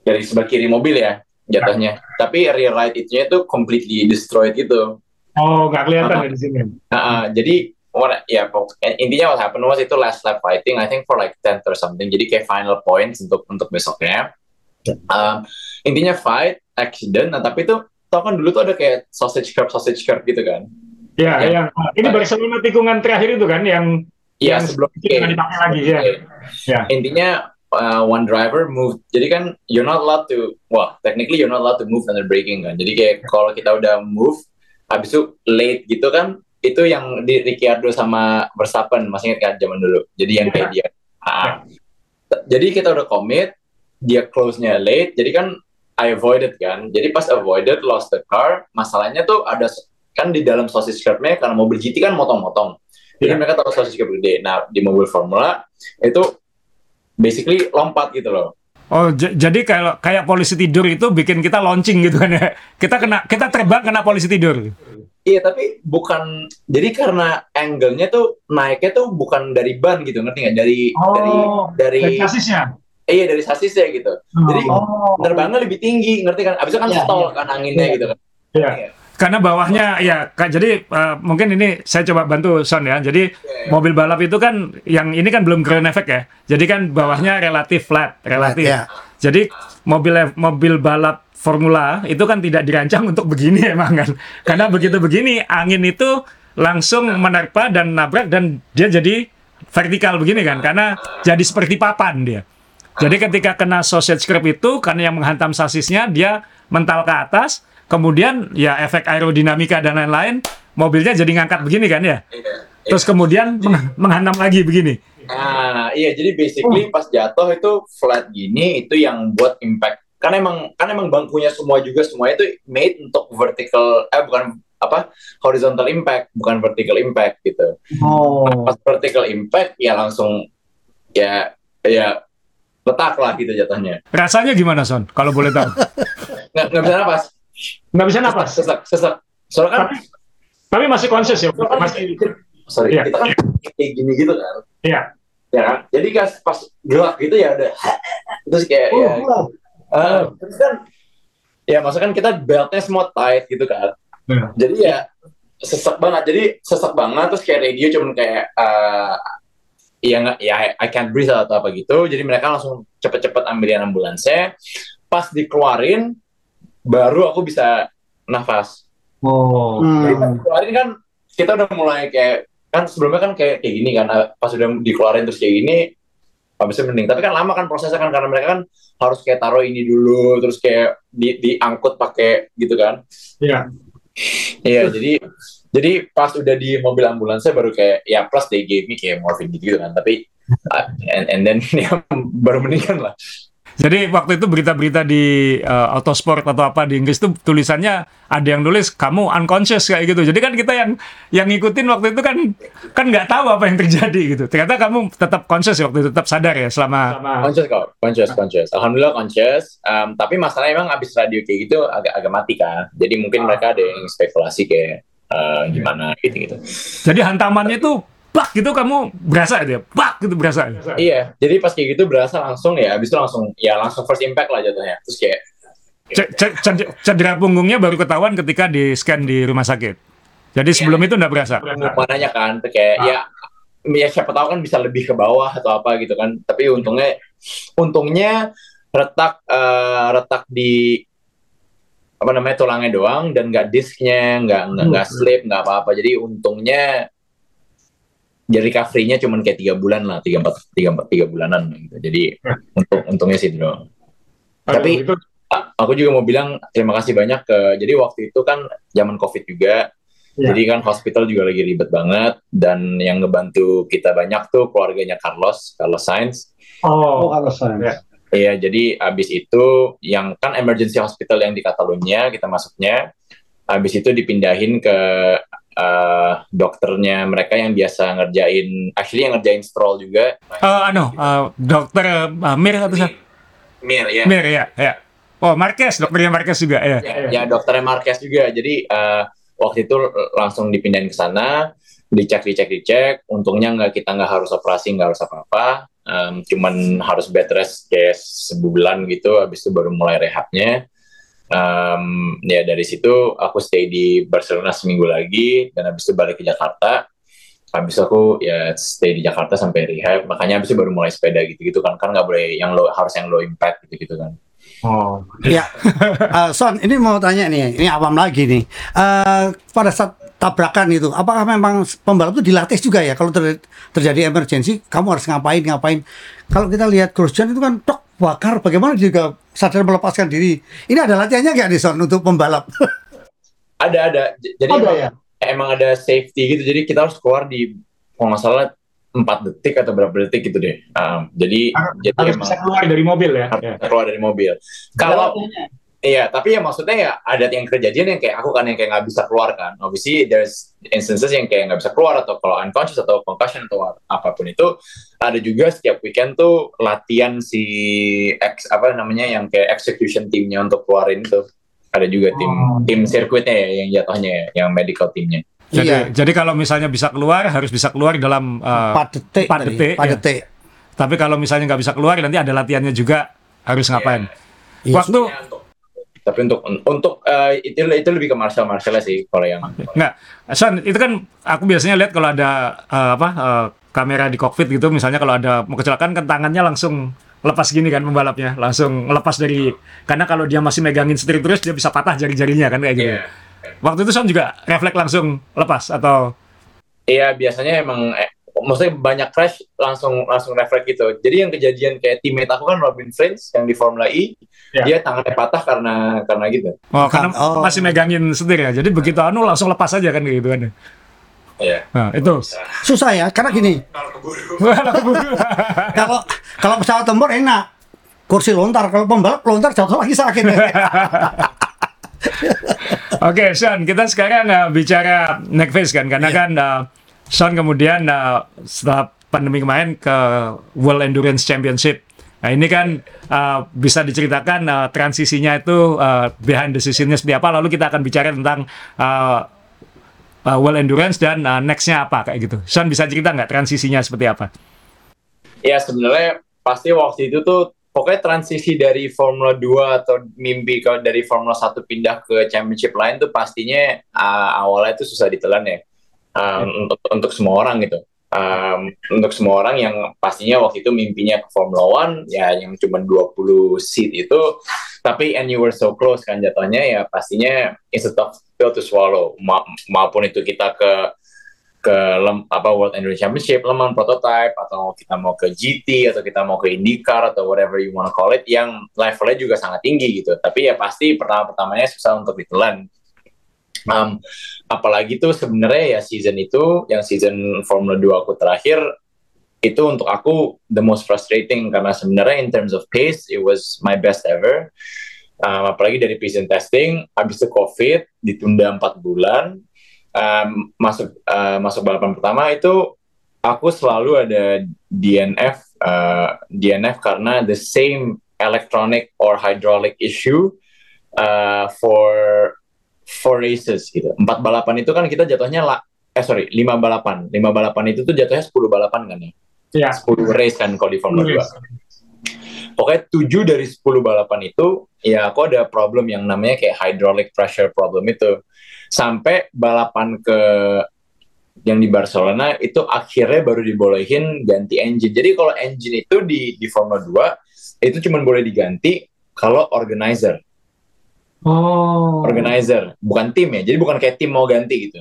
dari sebelah kiri mobil ya jatuhnya. Tapi rear right itunya tuh completely destroyed gitu. Oh, nggak kelihatan ya di sini. Uh, uh, jadi what, ya pok- intinya what happened was itu last lap fighting. I think for like 10th or something. Jadi kayak final points untuk untuk besoknya. Um, intinya fight, accident. Nah tapi tuh tau kan dulu tuh ada kayak sausage curb sausage curb gitu kan. Ya, Ya. yang ini Barcelona tikungan terakhir itu kan yang Iya Yang sebelum itu dipakai lagi, ya. Ya. Intinya uh, one driver move. Jadi kan you're not allowed to. Wah, technically you're not allowed to move under braking kan. Jadi kayak kalau kita udah move, habis itu late gitu kan, itu yang di Ricciardo sama Verstappen masih ingat kan zaman dulu. Jadi yang kayak dia. Ah. Jadi kita udah commit, dia close-nya late. Jadi kan I avoided kan. Jadi pas avoided lost the car, masalahnya tuh ada kan di dalam sausage curb-nya karena mobil GT kan motong-motong. Jadi Iya. mereka taruh sausage curb gede. Nah, di mobil formula itu basically lompat gitu loh. Oh, j- jadi kalau kayak polisi tidur itu bikin kita launching gitu kan ya. Kita kena kita terbang kena polisi tidur. Iya, tapi bukan jadi karena angle-nya tuh naiknya tuh bukan dari ban gitu, ngerti nggak? Dari dari dari sasisnya. iya dari sasisnya gitu. Jadi oh. terbangnya lebih tinggi, ngerti kan? Abis itu kan Iya, stall kan anginnya gitu kan. Iya. Karena bawahnya ya Kak, jadi eh, mungkin ini saya coba bantu Son ya. Jadi Iya. mobil balap itu kan yang ini kan belum ground effect ya. Jadi kan bawahnya relatif flat, relatif. Ya. Jadi mobil mobil balap formula itu kan tidak dirancang untuk begini [LAUGHS] emang kan. Karena begitu begini angin itu langsung menerpa dan nabrak dan dia jadi vertikal begini kan karena jadi seperti papan dia. Jadi ketika kena sausage curb itu karena yang menghantam sasisnya dia mental ke atas, kemudian ya efek aerodinamika dan lain-lain, mobilnya jadi ngangkat begini kan ya. Iya. Terus kemudian meng- menghantam lagi begini. Nah, iya jadi basically pas jatuh itu flat gini itu yang buat impact. Kan emang kan emang bangkunya semua juga semuanya itu made untuk vertical eh bukan apa horizontal impact bukan vertical impact gitu. Oh. Pas vertical impact ya langsung ya ya letak lah gitu jatuhnya. Rasanya gimana Son? Kalau boleh tahu. [LAUGHS] Nggak, nggak bisa napas. Nggak bisa napas. Sesak, sesak. Soalnya kan Tapi, tapi masih conscious ya. Masih. sorry, Iya. kita kan kayak gini gitu kan. Iya. Ya kan? Jadi pas, pas gelap gitu ya udah [LAUGHS] terus kayak ya, Eh, terus kan ya maksudnya kan kita beltnya semua tight gitu kan Iya. jadi ya sesak banget jadi sesak banget terus kayak radio cuman kayak eh ya nggak ya I can't breathe atau apa gitu jadi mereka langsung cepet-cepet ambilin ambulansnya pas dikeluarin baru aku bisa nafas Oh. jadi pas Hmm. dikeluarin kan kita udah mulai kayak kan sebelumnya kan kayak kayak gini kan eh, pas udah dikeluarin terus kayak gini habisnya mending tapi kan lama kan prosesnya kan karena mereka kan harus kayak taruh ini dulu terus kayak di diangkut pakai gitu kan Iya. Iya jadi jadi pas udah di mobil ambulansnya baru kayak ya plus they gave me kayak morphine gitu kan tapi uh, and, and then [LAUGHS] ya baru meninggal lah Jadi waktu itu berita-berita di uh, Autosport atau apa di Inggris tuh tulisannya ada yang nulis kamu unconscious kayak gitu. Jadi kan kita yang yang ngikutin waktu itu kan kan nggak tahu apa yang terjadi gitu. Ternyata kamu tetap conscious waktu itu tetap sadar ya selama. Conscious kok, conscious, conscious. Alhamdulillah conscious. Um, tapi masalahnya emang abis radio kayak gitu agak agak mati kan. Jadi mungkin mereka ada yang spekulasi kayak uh, gimana gitu gitu. Jadi hantamannya itu bak gitu kamu berasa dia, bak gitu berasa. Iya, jadi pas kayak gitu berasa langsung ya, abis itu langsung ya langsung first impact lah jatuhnya. Terus kayak cedera punggungnya baru ketahuan ketika di scan di rumah sakit. Jadi sebelum itu enggak berasa. mananya kan, kayak ya ya siapa tahu kan bisa lebih ke bawah atau apa gitu kan. Tapi untungnya untungnya retak eh, retak di apa namanya tulangnya doang dan nggak disknya nggak nggak nggak slip nggak apa-apa jadi untungnya jadi recovery-nya cuma kayak tiga bulan lah tiga empat tiga empat tiga bulanan gitu jadi untung untungnya sih itu doang Tapi- itu aku juga mau bilang terima kasih banyak ke jadi waktu itu kan zaman covid juga Ya. jadi kan hospital juga lagi ribet banget dan yang ngebantu kita banyak tuh keluarganya Carlos Carlos Sainz Oh, oh, kalau saya. Ya. Iya, jadi abis itu yang kan emergency hospital yang di Catalunya kita masuknya, abis itu dipindahin ke eh, dokternya mereka yang biasa ngerjain, actually yang ngerjain stroll juga. eh, anu eh, dokter eh, Mir atau siapa? Mir ya. Mir ya, ya. Oh, Marquez, dokternya Marquez juga ya. Ya, ya dokternya Marquez juga. Jadi eh, waktu itu langsung dipindahin ke sana, dicek, dicek, dicek. Untungnya nggak kita nggak harus operasi, nggak harus apa-apa. Em, cuman harus bed rest kayak sebulan gitu. Habis itu baru mulai rehabnya. Em, ya dari situ aku stay di Barcelona seminggu lagi dan habis itu balik ke Jakarta. Habis aku ya stay di Jakarta sampai rehab. Makanya habis itu baru mulai sepeda gitu-gitu kan. Kan nggak boleh yang low, harus yang low impact gitu-gitu kan. Oh. Ya, [LAUGHS] Eh, Son, ini mau tanya nih, ini awam lagi nih. Eh, pada saat tabrakan itu, apakah memang pembalap itu dilatih juga ya? Kalau ter- terjadi emergency, kamu harus ngapain, ngapain? Kalau kita lihat Grosjean itu kan tok bakar, bagaimana juga sadar melepaskan diri. Ini ada latihannya nggak nih Son untuk pembalap? [LAUGHS] Ada ada. Jadi Ada emang, ya? emang ada safety gitu. Jadi kita harus keluar di kalau nggak salah empat detik atau berapa detik gitu deh. Um, jadi jadi Harus emang bisa keluar dari mobil ya. harus Ya. keluar dari mobil. Kalau Iya, tapi ya maksudnya ya ada yang kejadian yang kayak aku kan yang kayak nggak bisa keluar kan. Obviously there's instances yang kayak nggak bisa keluar atau kalau unconscious atau concussion atau apa pun itu ada juga setiap weekend tuh latihan si ex apa namanya yang kayak execution timnya untuk keluarin itu ada juga tim Oh. tim sirkuitnya ya yang jatuhnya ya, yang medical timnya. Jadi, Iya, jadi kalau misalnya bisa keluar harus bisa keluar dalam uh, 4 detik. empat detik, ya. detik. Tapi kalau misalnya nggak bisa keluar nanti ada latihannya juga harus ngapain? Iya. Waktu Ya, untuk- tapi untuk untuk eh, itu itu lebih ke martial martial sih kalau yang nggak, Son itu kan aku biasanya lihat kalau ada eh, apa eh, kamera di cockpit gitu, misalnya kalau ada mau kecelakaan kan tangannya langsung lepas gini kan pembalapnya, langsung lepas dari karena kalau dia masih megangin setir terus dia bisa patah jari-jarinya kan kayak gitu. Iya. Waktu itu Son juga refleks langsung lepas atau Iya biasanya emang eh, maksudnya banyak crash langsung langsung refleks gitu. Jadi yang kejadian kayak teammate aku kan Robin French yang di Formula E, Ya. dia tangannya patah karena karena gitu. oh karena Oh. masih megangin setir ya. Jadi begitu anu langsung lepas aja kan gitu kan. Iya. Nah, itu. Susah ya, karena gini, [LAUGHS] kalau kalau pesawat tempur enak, kursi lontar. Kalau pembalap lontar jatuh lagi sakit. [LAUGHS] Oke, Sean, kita sekarang uh, bicara next phase kan, karena kan uh, Sean kemudian uh, setelah pandemi kemarin ke World Endurance Championship. Nah ini kan uh, bisa diceritakan uh, transisinya itu uh, behind the scene-nya seperti apa. Lalu kita akan bicara tentang uh, uh, World Endurance dan uh, next-nya apa kayak gitu. Sean bisa cerita nggak transisinya seperti apa? Ya sebenarnya pasti waktu itu tuh pokoknya transisi dari Formula 2 atau mimpi kalau dari Formula 1 pindah ke championship lain tuh pastinya uh, awalnya itu susah ditelan ya. Um, untuk, untuk semua orang gitu. Um, untuk semua orang yang pastinya waktu itu mimpinya ke Formula One ya yang cuma 20 seat itu tapi and you were so close kan jatuhnya ya pastinya it's a tough pill to swallow Ma maupun itu kita ke ke lem, apa World Endurance Championship, Le Mans Prototype atau kita mau ke GT atau kita mau ke IndyCar atau whatever you wanna call it yang levelnya juga sangat tinggi gitu. Tapi ya pasti pertama-pertamanya susah untuk ditelan. Um, apalagi tuh sebenarnya ya season itu yang season Formula 2 aku terakhir itu untuk aku the most frustrating karena sebenarnya in terms of pace it was my best ever. Um, apalagi dari present testing, habis itu COVID ditunda empat bulan, um, masuk uh, masuk balapan pertama itu aku selalu ada DNF uh, DNF karena the same electronic or hydraulic issue uh, for four races gitu. Empat balapan itu kan kita jatuhnya lah eh sorry lima balapan lima balapan itu tuh jatuhnya 10 balapan kan ya Iya. 10 race kan kalau di Formula 2 Yes. pokoknya 7 dari 10 balapan itu ya aku ada problem yang namanya kayak hydraulic pressure problem itu sampai balapan ke yang di Barcelona itu akhirnya baru dibolehin ganti engine jadi kalau engine itu di di Formula 2 itu cuma boleh diganti kalau organizer Oh. organizer bukan tim ya jadi bukan kayak tim mau ganti gitu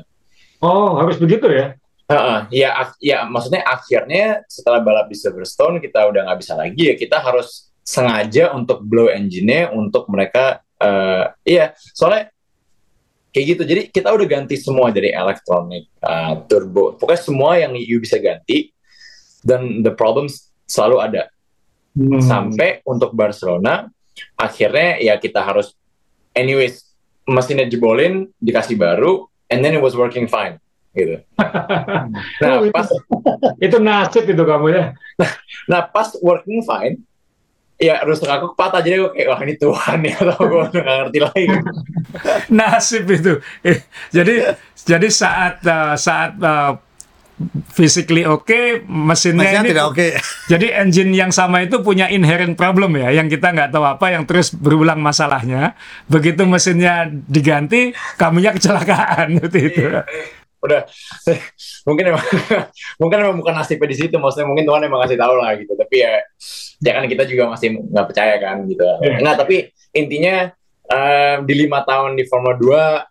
Oh, harus begitu ya? Heeh, ya, ak- ya maksudnya akhirnya setelah balap di Silverstone kita udah nggak bisa lagi ya kita harus sengaja untuk blow engine-nya untuk mereka eh iya soalnya kayak gitu jadi kita udah ganti semua dari elektronik eh, turbo pokoknya semua yang you bisa ganti dan the problems selalu ada Hmm. sampai untuk Barcelona akhirnya ya kita harus anyways mesinnya jebolin dikasih baru and then it was working fine gitu [LAUGHS] nah Oh, itu- pas [LAUGHS] Itu nasib itu kamu ya. Nah pas working fine, ya rusuk aku patah jadi gue kayak wah ini Tuhan ya atau gue udah nggak ngerti lagi. [LAUGHS] Nasib itu. Eh, jadi jadi saat uh, saat uh, physically oke, mesinnya Masnya ini tidak oke. Jadi engine yang sama itu punya inherent problem ya, yang kita nggak tahu apa, yang terus berulang masalahnya. Begitu mesinnya diganti, kamunya kecelakaan gitu [LAUGHS] itu. Udah [LAUGHS] mungkin emang [LAUGHS] mungkin emang bukan nasibnya di situ, maksudnya mungkin Tuhan emang kasih tahu lah gitu. Tapi ya ya kan kita juga masih nggak percaya kan gitu. Iya. Nggak tapi intinya eh, di lima tahun di Formula 2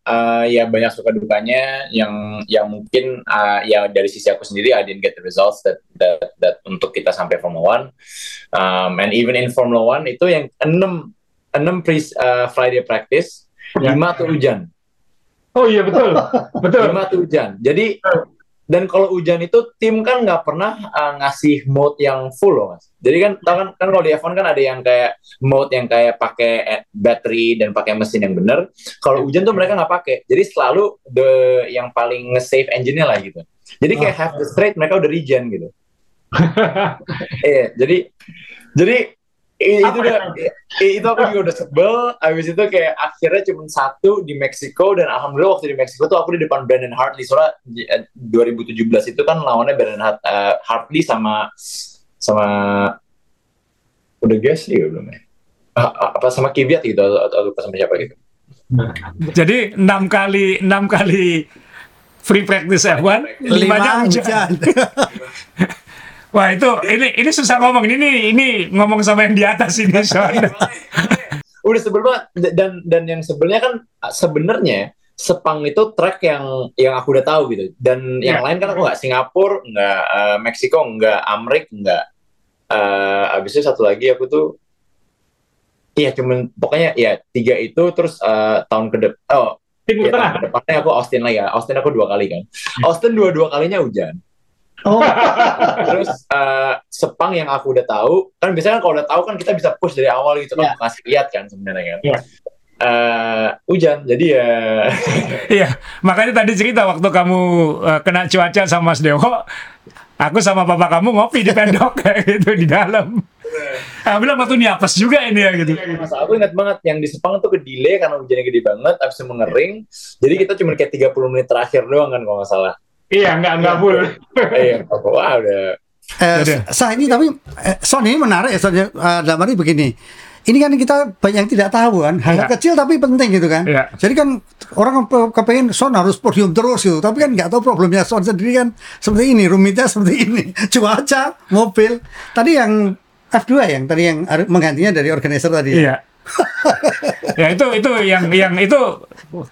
eh, ya banyak suka dukanya yang yang mungkin eh, ya dari sisi aku sendiri I didn't get the results that that, that untuk kita sampai Formula 1 um, and even in Formula 1 itu yang enam enam pre eh, Friday practice Ya. lima tuh hujan. Oh iya betul, [LAUGHS] betul. lima tuh hujan. Jadi dan kalau hujan itu tim kan nggak pernah uh, ngasih mode yang full loh mas. Jadi kan tau kan kan kalau di F1 kan ada yang kayak mode yang kayak pakai battery dan pakai mesin yang bener. Kalau hujan tuh mereka nggak pakai. Jadi selalu the yang paling nge-save engine-nya lah gitu. Jadi kayak half the straight mereka udah regen gitu. [LAUGHS] Iya, jadi jadi i- itu udah i- itu aku juga udah sebel. Habis itu kayak akhirnya cuma satu di Meksiko dan alhamdulillah waktu di Meksiko tuh aku di depan Brandon Hartley soalnya di- eh, 2017 itu kan lawannya Brandon Hart- eh, Hartley sama sama udah Gasly ya belum ya? Ah, ah, apa sama Kvyat gitu atau, atau lupa sama siapa gitu. Jadi enam kali enam kali free practice F1, limanya Lima hujan. [LAUGHS] Wah itu ini ini susah ngomong. Ini ini ngomong sama yang di atas ini soalnya. udah sebel banget. Dan dan yang sebelnya kan sebenarnya Sepang itu track yang yang aku udah tahu gitu. Dan yang Iya. lain kan aku nggak. Singapura nggak eh, Meksiko nggak Amrik nggak. Eh abis itu satu lagi aku tuh iya cuman pokoknya ya tiga itu terus eh, tahun ke depan oh Timur ya, Tengah. depannya aku Austin lagi ya. Austin aku dua kali kan. Austin dua dua kalinya hujan Oh, [LAUGHS] terus eh, Sepang yang aku udah tahu kan biasanya kan kalau udah tahu kan kita bisa push dari awal gitu kan Iya. kasih lihat kan sebenarnya kan Iya. Eh, hujan jadi ya [LAUGHS] Iya, makanya tadi cerita waktu kamu eh, kena cuaca sama Mas Dewo, aku sama papa kamu ngopi di pendok [LAUGHS] kayak gitu di dalam. Aku bilang waktu ini apes juga ini ya gitu. masa aku ingat banget yang di Sepang tuh ke delay karena hujannya gede banget abis itu mengering jadi kita cuma kayak 30 menit terakhir doang kan kalau nggak salah Iya, nggak nggak full. iya wah udah Eh, saya ini tapi eh, Son ini menarik ya Son ya. Eh, dalam arti begini. Ini kan kita banyak yang tidak tahu kan, hal Iya. kecil tapi penting gitu kan. Iya. Jadi kan orang ke- kepengen Son harus podium terus gitu, tapi kan nggak tahu problemnya Son sendiri kan seperti ini, rumitnya seperti ini, [LAUGHS] cuaca, mobil. Tadi yang F2 yang tadi yang menggantinya dari organizer tadi. Iya. [LAUGHS] ya itu itu yang yang itu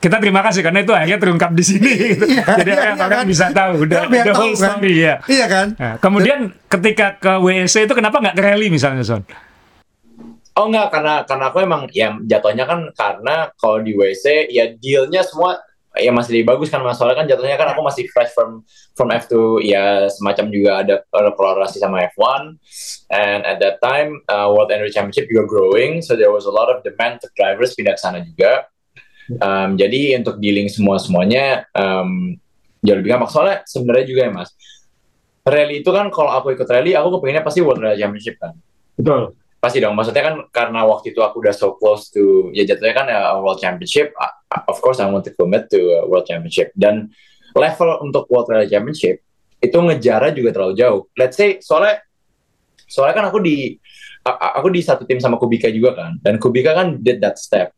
kita terima kasih karena itu akhirnya terungkap di sini. gitu. Iya, Jadi iya, orang, iya orang kan. bisa tahu udah the tahu whole kan. story ya. Iya kan? Nah, kemudian ketika ke WEC itu kenapa nggak ke rally misalnya Son? oh enggak karena karena aku emang ya jatuhnya kan karena kalau di WC ya dealnya semua ya masih lebih bagus kan mas? Soalnya kan jatuhnya kan aku masih fresh from from F2 ya semacam juga ada kolaborasi sama F1 and at that time uh, World Endurance Championship juga growing. So there was a lot of demand for drivers pindah ke sana juga. Um, jadi untuk dealing semua semuanya um, jauh lebih gampang. Soalnya sebenarnya juga ya mas rally itu kan kalau aku ikut rally aku kepinginnya pasti World Rally Championship kan? Betul. Pasti dong. Maksudnya kan karena waktu itu aku udah so close to ya jatuhnya kan ya World Championship uh, of course I want to commit to uh, World Championship. Dan level untuk World Rally Championship itu ngejarnya juga terlalu jauh. Let's say soalnya soalnya kan aku di aku di satu tim sama Kubika juga kan. Dan Kubika kan did that step.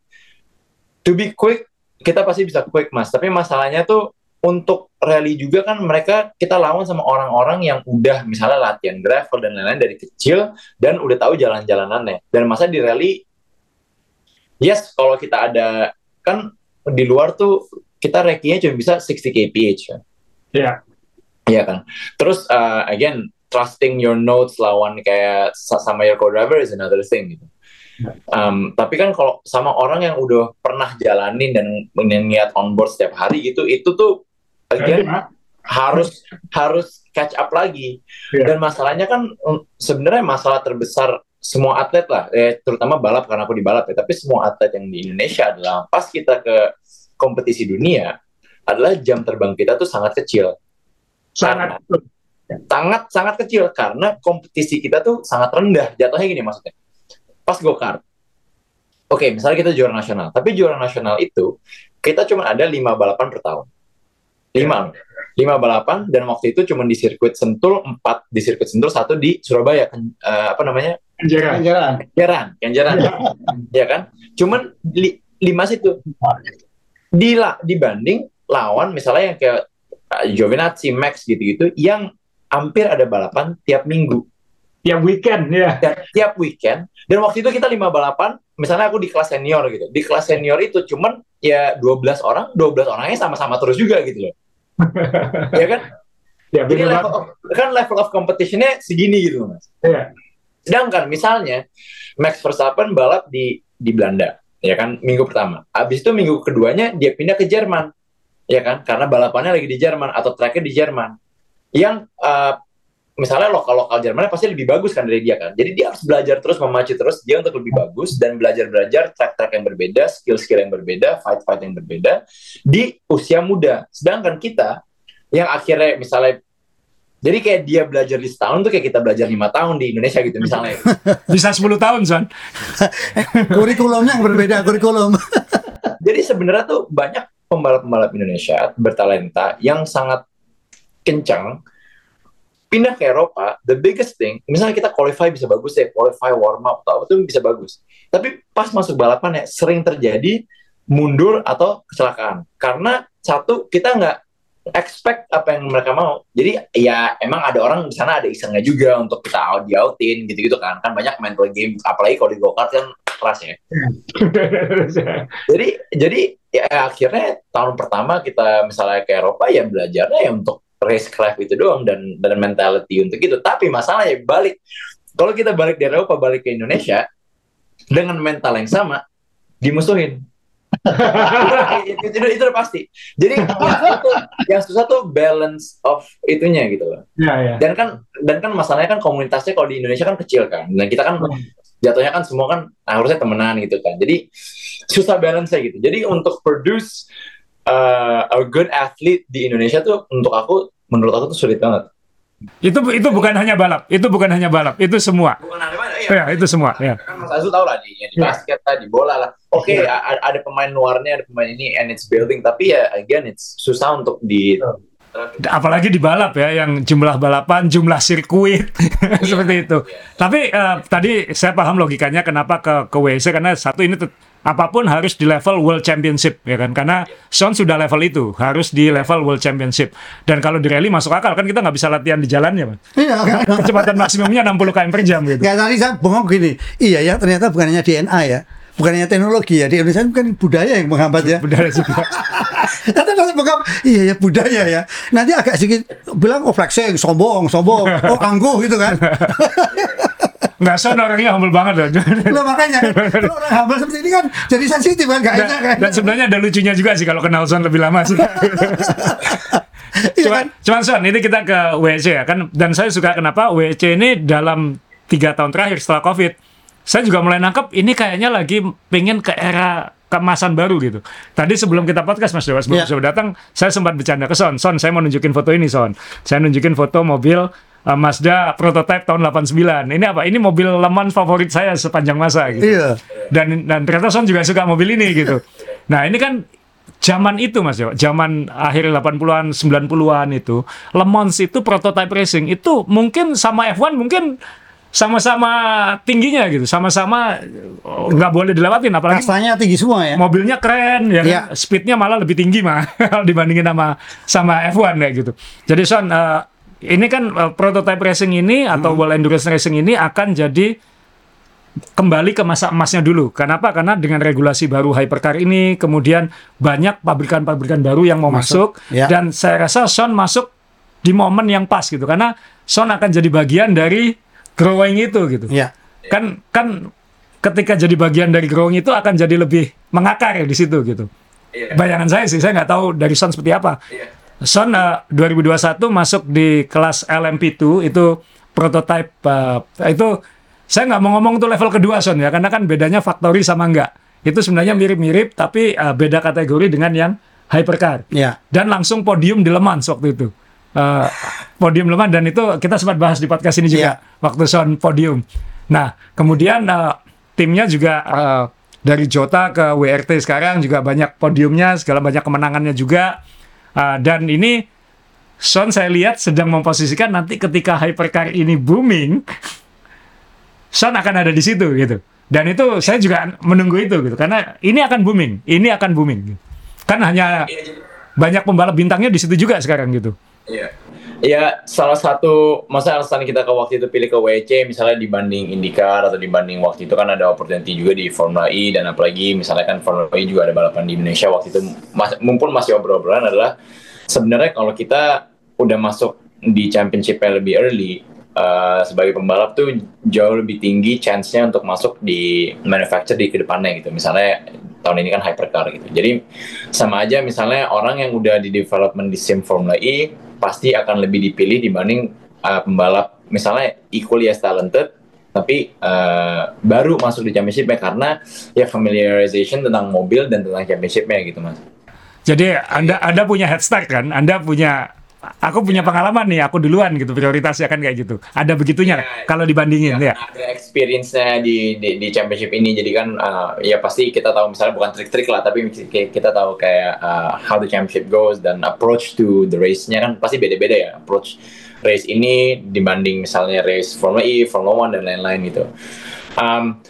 To be quick kita pasti bisa quick mas. Tapi masalahnya tuh untuk rally juga kan mereka kita lawan sama orang-orang yang udah misalnya latihan gravel dan lain-lain dari kecil dan udah tahu jalan-jalanannya dan masa di rally yes kalau kita ada kan di luar tuh kita rekinya cuma bisa 60 kph kan Iya. Iya kan. Terus uh, again trusting your notes lawan kayak sa- sama your co-driver is another thing gitu. Um, tapi kan kalau sama orang yang udah pernah jalanin dan niat on board setiap hari gitu, itu tuh again harus harus catch up lagi. Iya. Dan masalahnya kan um, sebenarnya masalah terbesar semua atlet lah, eh, terutama balap karena aku di balap ya. Tapi semua atlet yang di Indonesia adalah pas kita ke kompetisi dunia adalah jam terbang kita tuh sangat kecil. Sangat. sangat sangat kecil. Karena kompetisi kita tuh sangat rendah. Jatuhnya gini maksudnya. Pas go kart oke misalnya kita juara nasional. Tapi juara nasional itu kita cuma ada lima balapan per tahun lima. Lima balapan dan waktu itu cuma di sirkuit Sentul empat di sirkuit Sentul satu di Surabaya Ken- eh, apa namanya? Anjara. Jalan. Kenjeran Kenjeran. [LAUGHS] Ya kan? Cuman li- lima situ Dila, dibanding lawan misalnya yang kayak uh, Giovinazzi, Max gitu-gitu yang hampir ada balapan tiap minggu. Tiap weekend ya. dan tiap weekend. Dan waktu itu kita lima balapan misalnya aku di kelas senior gitu. Di kelas senior itu cuman ya 12 orang 12 orangnya sama-sama terus juga gitu loh [LAUGHS] ya kan? Ya, jadi level of, kan level of competitionnya segini gitu mas. Iya. sedangkan misalnya Max Verstappen balap di di Belanda ya kan minggu pertama. Habis itu minggu keduanya dia pindah ke Jerman ya kan? Karena balapannya lagi di Jerman atau tracknya di Jerman. Yang uh, misalnya lokal lokal Jermannya pasti lebih bagus kan dari dia kan? Jadi dia harus belajar terus memacu terus dia untuk lebih bagus dan belajar belajar track track yang berbeda skill skill yang berbeda fight fight yang berbeda di usia muda. Sedangkan kita yang akhirnya misalnya jadi kayak dia belajar di setahun tuh kayak kita belajar lima tahun di Indonesia gitu misalnya. [LAUGHS] Bisa 10 tahun, Son. [LAUGHS] kurikulumnya yang berbeda kurikulum. [LAUGHS] Jadi sebenarnya tuh banyak pembalap-pembalap Indonesia bertalenta yang sangat kencang pindah ke Eropa, the biggest thing, misalnya kita qualify bisa bagus ya, qualify warm up atau apa tuh bisa bagus. Tapi pas masuk balapan ya sering terjadi mundur atau kecelakaan. Karena satu kita nggak expect apa yang mereka mau. Jadi ya emang ada orang di sana ada isengnya juga untuk kita out di outin gitu-gitu kan. Kan banyak mental game apalagi kalau di go-kart kan keras ya. [LAUGHS] [LAUGHS] Jadi jadi ya akhirnya tahun pertama kita misalnya ke Eropa ya belajarnya ya untuk racecraft itu doang dan dan mentality untuk itu. Tapi masalahnya balik kalau kita balik dari Eropa balik ke Indonesia dengan mental yang sama dimusuhin. itu, itu, itu, itu udah pasti. Jadi yang susah, tuh, yang susah tuh balance of itunya gitu loh. Ya, ya. Dan kan dan kan masalahnya kan komunitasnya kalau di Indonesia kan kecil kan. Dan kita kan jatuhnya kan semua kan harusnya temenan gitu kan. Jadi susah balance gitu. Jadi untuk produce uh, a good athlete di Indonesia tuh untuk aku menurut aku tuh sulit banget. Itu itu bukan hanya balap, itu bukan hanya balap, itu semua. Bukan ada mana Ya, itu semua, ya. Kan Mas Azul tahu lah di, di Ya. basket lah, di bola lah. Oke, a- ada pemain luarnya, ada pemain ini, and it's building. Tapi ya again, it's susah untuk di Apalagi di balap ya, yang jumlah balapan, jumlah sirkuit, [LAUGHS] seperti itu. Tapi eh, tadi saya paham logikanya kenapa ke ke WC karena satu ini apa pun harus di level World Championship ya kan? Karena Son sudah level itu harus di level World Championship. Dan kalau di rally masuk akal kan kita nggak bisa latihan di jalannya Pak. iya. Kan kecepatan maksimumnya 60 km per jam gitu. Nggak, tadi saya bengong gini. Iya ya ternyata bukan hanya DNA ya. Bukan hanya teknologi ya. Di Indonesia kan budaya yang menghambat ya. Budaya juga. [LAUGHS] Nanti bengong iya ya budaya ya. Nanti agak sedikit bilang oh flexing sombong sombong. Oh angkuh gitu kan [LAUGHS] Nggak son orangnya humble banget loh. [LAUGHS] Lo makanya kan, orang humble seperti ini kan jadi sensitif kan, gak enak kan? dan sebenarnya ada lucunya juga sih kalau kenal Son lebih lama sih. [LAUGHS] [LAUGHS] Iya Cuma, kan? cuman Son, ini kita ke WC ya kan. Dan saya suka kenapa WC ini dalam tiga tahun terakhir setelah COVID, saya juga mulai nangkep ini kayaknya lagi pengen ke era kemasan baru gitu. Tadi sebelum kita podcast Mas Dewa, sebelum Iya. sebelum datang, saya sempat bercanda ke Son. Son, saya mau nunjukin foto ini Son. Saya nunjukin foto mobil uh, Mazda prototype tahun 89. Ini apa? Ini mobil leman favorit saya sepanjang masa gitu Iya. dan dan ternyata Son juga suka mobil ini gitu. Nah, ini kan zaman itu Mas Jo, zaman akhir 80-an, 90-an itu, Le Mans itu prototype racing itu mungkin sama F1 mungkin sama-sama tingginya gitu, sama-sama oh, nggak boleh dilewatin apalagi Kastanya tinggi semua ya. mobilnya keren ya? Iya. speednya malah lebih tinggi mah [LAUGHS] dibandingin sama sama F1 kayak gitu. Jadi Son eh, ini kan eh, prototype racing ini atau World Endurance Racing ini akan jadi kembali ke masa emasnya dulu. Kenapa? Karena dengan regulasi baru hypercar ini, kemudian banyak pabrikan-pabrikan baru yang mau masuk, Masuk, ya. dan saya rasa Son masuk di momen yang pas gitu, karena Son akan jadi bagian dari growing itu gitu Iya. kan kan ketika jadi bagian dari growing itu akan jadi lebih mengakar ya di situ gitu. Iya. Bayangan saya sih, saya nggak tahu dari Son seperti apa. Iya. Son eh, 2021 masuk di kelas LMP2 itu prototype eh, itu saya nggak mau ngomong tuh level kedua Son ya karena kan bedanya factory sama enggak. Itu sebenarnya mirip-mirip tapi eh, beda kategori dengan yang hypercar Iya. dan langsung podium di Le Mans waktu itu. Eh, podium Le Mans dan itu kita sempat bahas di podcast ini juga waktu Son podium. Nah, kemudian eh, timnya juga eh, dari Jota ke WRT sekarang juga banyak podiumnya, segala banyak kemenangannya juga. Eh, dan ini Son saya lihat sedang memposisikan nanti ketika hypercar ini booming, Son akan ada di situ gitu. Dan itu saya juga menunggu itu gitu karena ini akan booming, ini akan booming. gitu. Kan hanya Iya, banyak pembalap bintangnya di situ juga sekarang gitu. Iya. Ya, salah satu masa alasan kita ke waktu itu pilih ke WC misalnya dibanding IndyCar atau dibanding waktu itu kan ada opportunity juga di Formula E dan apalagi misalnya kan Formula E juga ada balapan di Indonesia waktu itu mas, mumpun masih obrol-obrolan adalah sebenarnya kalau kita udah masuk di championship lebih early eh, sebagai pembalap tuh jauh lebih tinggi chance-nya untuk masuk di manufacturer di ke depannya gitu. Misalnya tahun ini kan hypercar gitu. Jadi sama aja misalnya orang yang udah di development di sim Formula E pasti akan lebih dipilih dibanding uh, pembalap misalnya equally as talented tapi uh, baru masuk di championship karena ya familiarization tentang mobil dan tentang championshipnya gitu mas. Jadi Anda Anda punya head start kan? Anda punya aku punya pengalaman nih, aku duluan gitu prioritasnya kan kayak gitu. Ada begitunya Ya, kalau dibandingin ya. ada experience-nya di, di di championship ini jadi kan uh, ya pasti kita tahu misalnya bukan trik-trik lah tapi ki- kita tahu kayak uh, how the championship goes dan approach to the race-nya kan pasti beda-beda ya approach race ini dibanding misalnya race Formula E, Formula One dan lain-lain gitu. Um,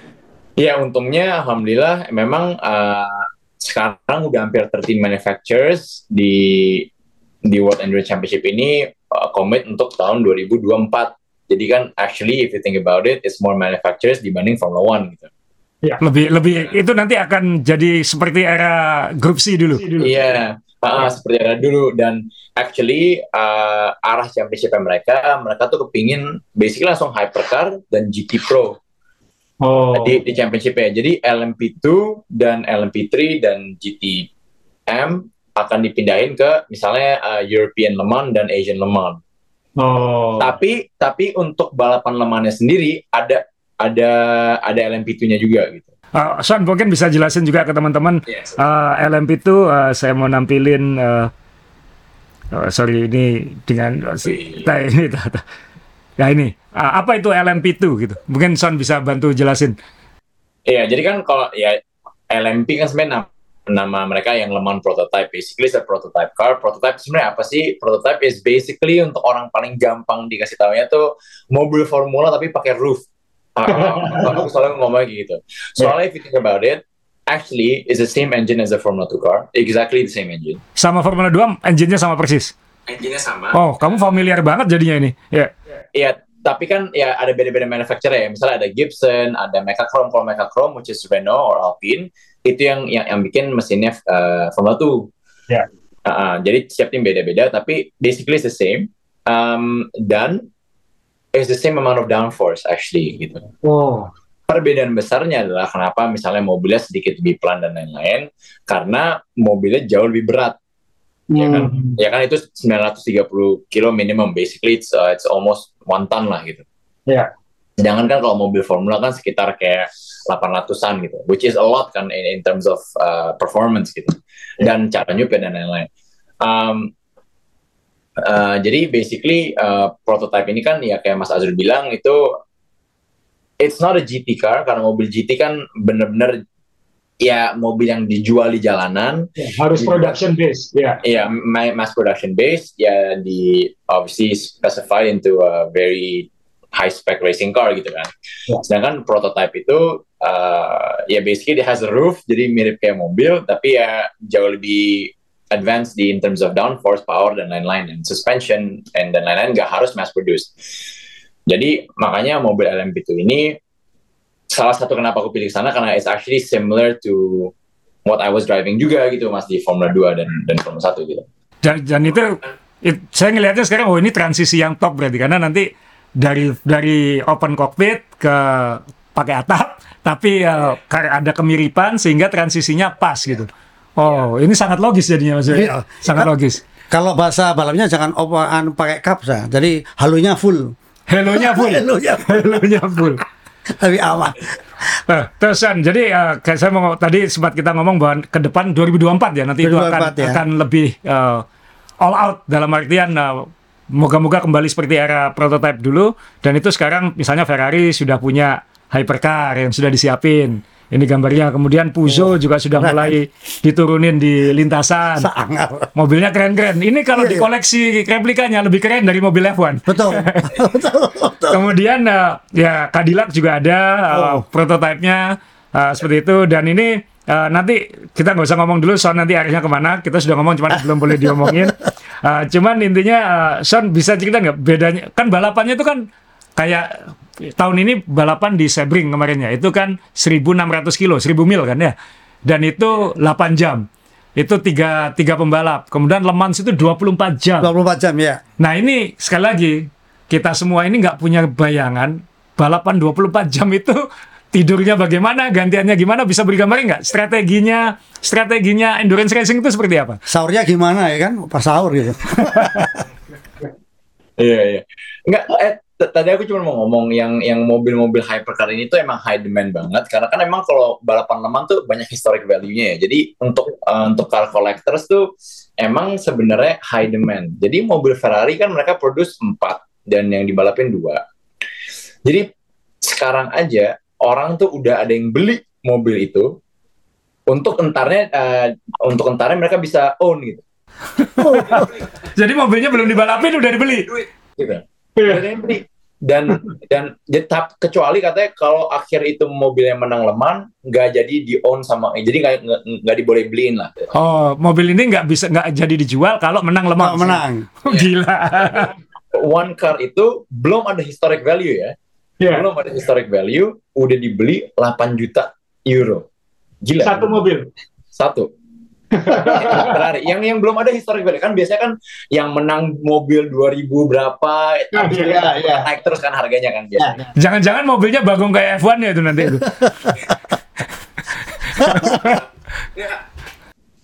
ya untungnya alhamdulillah memang uh, sekarang udah hampir 13 manufacturers di di World Endurance Championship ini uh, commit untuk tahun 2024 jadi kan actually if you think about it, it's more manufacturers dibanding Formula One gitu. Lebih lebih itu nanti akan jadi seperti era grup C dulu. Iya, ah, seperti ada dulu dan actually uh, arah championship mereka, mereka tuh kepingin basically langsung hypercar dan GT Pro Oh. di, di championshipnya. Jadi LMP2 dan LMP3 dan GTM akan dipindahin ke misalnya uh, European Le Mans dan Asian Le Mans. Oh. Tapi tapi untuk balapan Le Mans sendiri ada ada ada LMP2-nya juga gitu. Uh, Son mungkin bisa jelasin juga ke teman-teman uh, LMP itu uh, saya mau nampilin uh, oh, sorry ini dengan uh, si, nah, ini ya ini uh, apa itu LMP2 gitu mungkin Son bisa bantu jelasin Iya, jadi kan kalau ya LMP kan sebenarnya nama, mereka yang Le Mans prototype. Basically it's a prototype car. Prototype sebenarnya apa sih? Prototype is basically untuk orang paling gampang dikasih tahunya tuh mobil formula tapi pakai roof. Ah, Aku selalu ngomong gitu. Soalnya if you think about it, actually is the same engine as the Formula 2 car. Exactly the same engine. sama Formula 2 engine-nya sama persis Engine-nya sama. oh kamu familiar banget jadinya ini ya Iya, tapi kan ya ada beda-beda manufacturer ya. Misalnya ada Gibson, ada Mecachrome. Kalau Mecachrome, which is Renault or Alpine, itu yang yang, yang bikin mesinnya uh, Formula 2. Ya. Uh, uh, jadi setiap tim beda-beda, tapi basically it's the same. Um, dan is the same amount of downforce actually gitu. Oh. Perbedaan besarnya adalah kenapa misalnya mobilnya sedikit lebih pelan dan lain-lain karena mobilnya jauh lebih berat. Ya kan? Hmm. Ya kan itu 930 kilo minimum basically it's, uh, it's almost one ton lah gitu. Ya. Jangan kan kalau mobil formula kan sekitar kayak 800-an gitu, which is a lot kan in, in terms of uh, performance gitu. Dan cara nyupir dan lain-lain. Um, uh, jadi basically uh, prototype ini kan ya kayak Mas Azrul bilang itu it's not a GT car karena mobil GT kan bener-bener ya mobil yang dijual di jalanan Ya, harus production base. Ya. ya ma- mass production based ya di obviously specified into a very high spec racing car gitu kan. Ya. Sedangkan prototype itu uh, ya basically it has a roof jadi mirip kayak mobil tapi ya jauh lebih advanced di in terms of downforce, power dan lain-lain dan suspension and dan lain-lain nggak harus mass produced. Jadi makanya mobil LMP2 ini salah satu kenapa aku pilih sana karena it's actually similar to what I was driving juga gitu mas di Formula 2 dan dan Formula 1 gitu. Dan, dan itu, it- saya ngelihatnya sekarang oh ini transisi yang top berarti karena nanti dari dari open cockpit ke pakai atap [LAUGHS] tapi uh, ada kemiripan sehingga transisinya pas gitu. Oh, ini sangat logis jadinya Mas. Iya. Sangat Kan- logis. Kalau bahasa balapnya jangan opaan pakai kapsa. Jadi halunya full. Hello-nya [LAUGHS] full. Halunya Hello-nya full. [LAUGHS] lebih aman. Nah, terus San, jadi eh, kayak saya mau tadi sempat kita ngomong bahwa ke depan 2024 ya nanti itu akan 2024 ya. akan lebih eh, all out dalam artian eh, moga-moga kembali seperti era prototype dulu dan itu sekarang misalnya Ferrari sudah punya hypercar yang sudah disiapin. Ini gambarnya. Kemudian Peugeot juga sudah mulai diturunin di lintasan. Sangat. Mobilnya keren-keren. Ini kalau Iya, iya. dikoleksi replikanya lebih keren dari mobil F1. Betul. [LAUGHS] betul. Betul. Kemudian eh, ya Cadillac juga ada Oh. prototipenya eh, seperti itu dan ini eh, nanti kita nggak usah ngomong dulu Son nanti arahnya ke mana kita sudah ngomong cuman belum boleh diomongin [LAUGHS] Eh, cuman intinya eh, Son bisa cerita nggak bedanya? Kan balapannya itu kan kayak tahun ini balapan di Sebring kemarin ya. Itu kan 1600 kilo 1000 mil kan ya. Dan itu 8 jam. Itu tiga tiga pembalap. Kemudian Le Mans itu 24 jam. 24 jam ya. Nah ini sekali lagi kita semua ini nggak punya bayangan balapan 24 jam itu tidurnya bagaimana, gantiannya gimana, bisa beri gambarin nggak? Strateginya, strateginya endurance racing itu seperti apa? Sahurnya gimana ya kan? Pas sahur gitu. [LAUGHS] Iya iya. Enggak eh tadi aku cuma mau ngomong yang yang mobil-mobil hypercar ini tuh emang high demand banget karena kan emang kalau balapan leman tuh banyak historic value-nya ya. Jadi untuk eh, untuk car collectors tuh emang sebenarnya high demand. Jadi mobil Ferrari kan mereka produce 4 dan yang dibalapin dua. Jadi sekarang aja orang tuh udah ada yang beli mobil itu untuk entarnya eh, untuk entarnya mereka bisa own gitu. [LAUGHS] Jadi mobilnya belum dibalapin udah dibeli. gitu. Udah ada yang beli. Dan dan jadi tap- kecuali katanya kalau akhir itu mobilnya menang leman nggak jadi di own sama jadi nggak nggak- diboleh beliin lah. Oh, mobil ini nggak bisa nggak jadi dijual kalau menang. Kalau menang. [LAUGHS] Gila. One car itu belum ada historic value ya. Ya. Belum ada historic value udah dibeli 8 juta euro. Gila. mobil. Satu. [LAUGHS] Ferrari. Yang yang belum ada historic value kan biasanya kan yang menang mobil 2000 berapa habis itu iya, iya. naik terus kan harganya kan biasanya. Jangan-jangan mobilnya bagong kayak F1 ya itu nanti itu. [LAUGHS]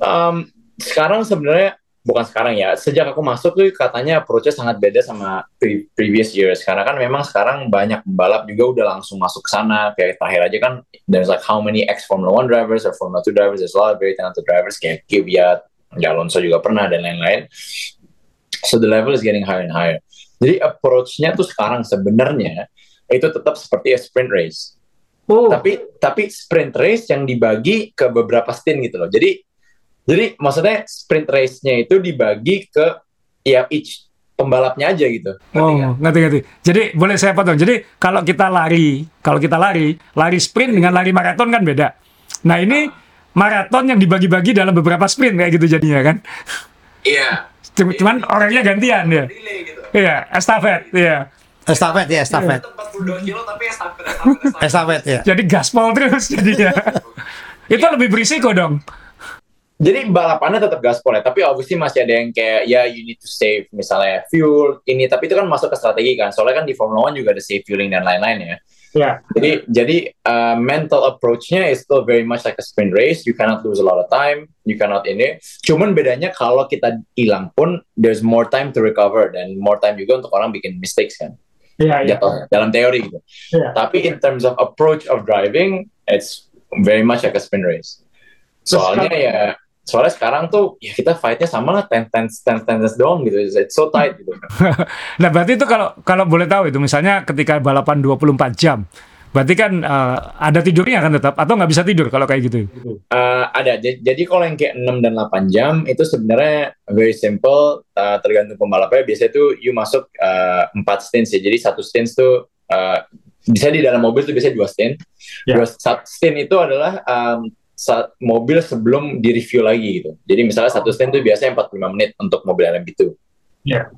Um, sekarang sebenarnya bukan sekarang ya. Sejak aku masuk tuh katanya approach-nya sangat beda sama pre- previous years. Karena kan memang sekarang banyak pembalap juga udah langsung masuk ke sana. Kayak terakhir aja kan there's like how many ex Formula One drivers or Formula 2 drivers, there's a lot of very talented drivers kayak Kvyat, Alonso juga pernah dan lain-lain. So the level is getting higher and higher. Jadi approach-nya tuh sekarang sebenarnya itu tetap seperti a sprint race Oh. tapi tapi sprint race yang dibagi ke beberapa stint gitu loh. Jadi jadi maksudnya sprint race-nya itu dibagi ke ya each pembalapnya aja gitu. Ngerti? Oh, ngerti ngerti. Jadi boleh saya potong. Jadi kalau kita lari, kalau kita lari, lari sprint dengan lari maraton kan beda. Nah ini maraton yang dibagi-bagi dalam beberapa sprint kayak gitu jadinya kan. Iya. Cuma- Cuman orangnya gantian ya. Gitu. Iya, estafet, iya. Estafet ya, estafet. 42 kilo tapi estafet Estafet ya. Jadi gaspol terus jadinya. [LAUGHS] Itu lebih berisiko dong. Jadi balapannya tetap gaspol ya, tapi obviously masih ada yang kayak ya you need to save misalnya fuel ini, tapi itu kan masuk ke strategi kan. Soalnya kan di Formula One juga ada save fueling dan lain-lain ya. Ya. Jadi jadi uh, mental approach-nya is still very much like a sprint race. You cannot lose a lot of time. You cannot ini. Cuman bedanya kalau kita hilang pun there's more time to recover dan more time juga untuk orang bikin mistakes kan. Iya, iya. Jatuhnya, dalam teori gitu. Iya. Tapi in terms of approach of driving, it's very much like a sprint race. Soalnya ya, soalnya sekarang tuh ya kita fightnya sama lah ten ten ten ten doang gitu. It's so tight gitu. [LAUGHS] Nah, berarti itu kalau kalau boleh tahu itu misalnya ketika balapan 24 jam, berarti kan eh, ada tidurnya kan tetap atau nggak bisa tidur kalau kayak gitu. Uh, ada. Jadi, kalau yang kayak 6 dan 8 jam itu sebenarnya very simple uh, tergantung pembalapnya. Biasanya tuh you masuk uh, 4 stints ya. Jadi satu stints tuh uh, bisa di dalam mobil tuh biasanya dua stint. Ya. Dua satu stint itu adalah um, saat mobil sebelum di review lagi gitu. Jadi misalnya satu stint tuh biasanya 45 menit untuk mobil LMP2. Ya.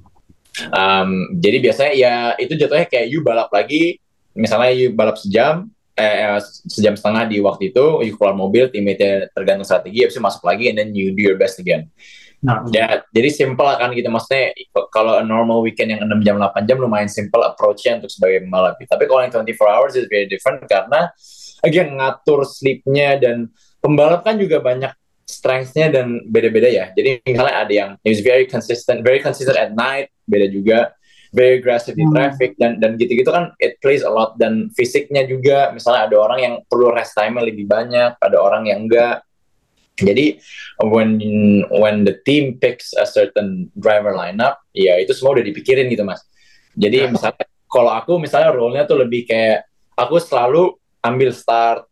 Um, jadi biasanya ya itu jatuhnya kayak you balap lagi, misalnya you balap sejam, eh, eh, sejam setengah di waktu itu, you keluar mobil, teammate tergantung strategi, habis itu masuk lagi, and then you do your best again. Nah, Ya, jadi simple lah kan gitu, maksudnya kalau normal weekend yang 6 jam, 8 jam lumayan simple approach-nya untuk sebagai pembalap. Tapi kalau yang 24 hours is very different karena again ngatur sleep-nya dan pembalap kan juga banyak strengths-nya dan beda-beda ya. Jadi misalnya ada yang is very consistent, very consistent at night, beda juga, very aggressive di Hmm. traffic dan dan gitu-gitu kan it plays a lot dan fisiknya juga misalnya ada orang yang perlu rest time lebih banyak, ada orang yang enggak. Jadi when when the team picks a certain driver lineup, ya itu semua udah dipikirin gitu mas. Jadi misalnya kalau aku misalnya role-nya tuh lebih kayak aku selalu ambil start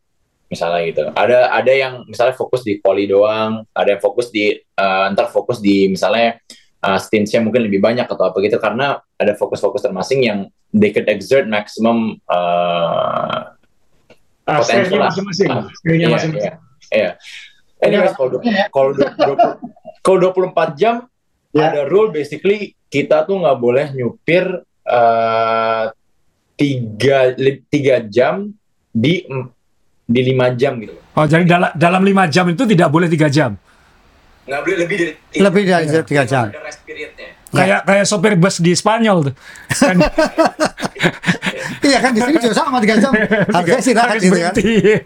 misalnya gitu. Ada ada yang misalnya fokus di quali doang, ada yang fokus di eh, ntar fokus di misalnya uh, stints-nya mungkin lebih banyak atau apa gitu karena ada fokus-fokus termasing yang they could exert maximum uh, Potential skill-nya lah. masing-masing. Ah, Iya, masing-masing. iya, iya. Anyways, kalau kalau du- 20 kalau 24 jam Ya. ada rule basically kita tuh nggak boleh nyupir eh, tiga tiga jam di di lima jam gitu. Oh, jadi dalam dalam 5 jam itu tidak boleh 3 jam. Nggak boleh lebih dari Lebih dari tiga jam. Ada rest periodnya. Kayak kayak sopir bus di Spanyol tuh. Kan [LAUGHS] Iya kan di sini juga sama tiga jam. [LAUGHS] Harusnya istirahat harus gitu kan. berhenti. Iya.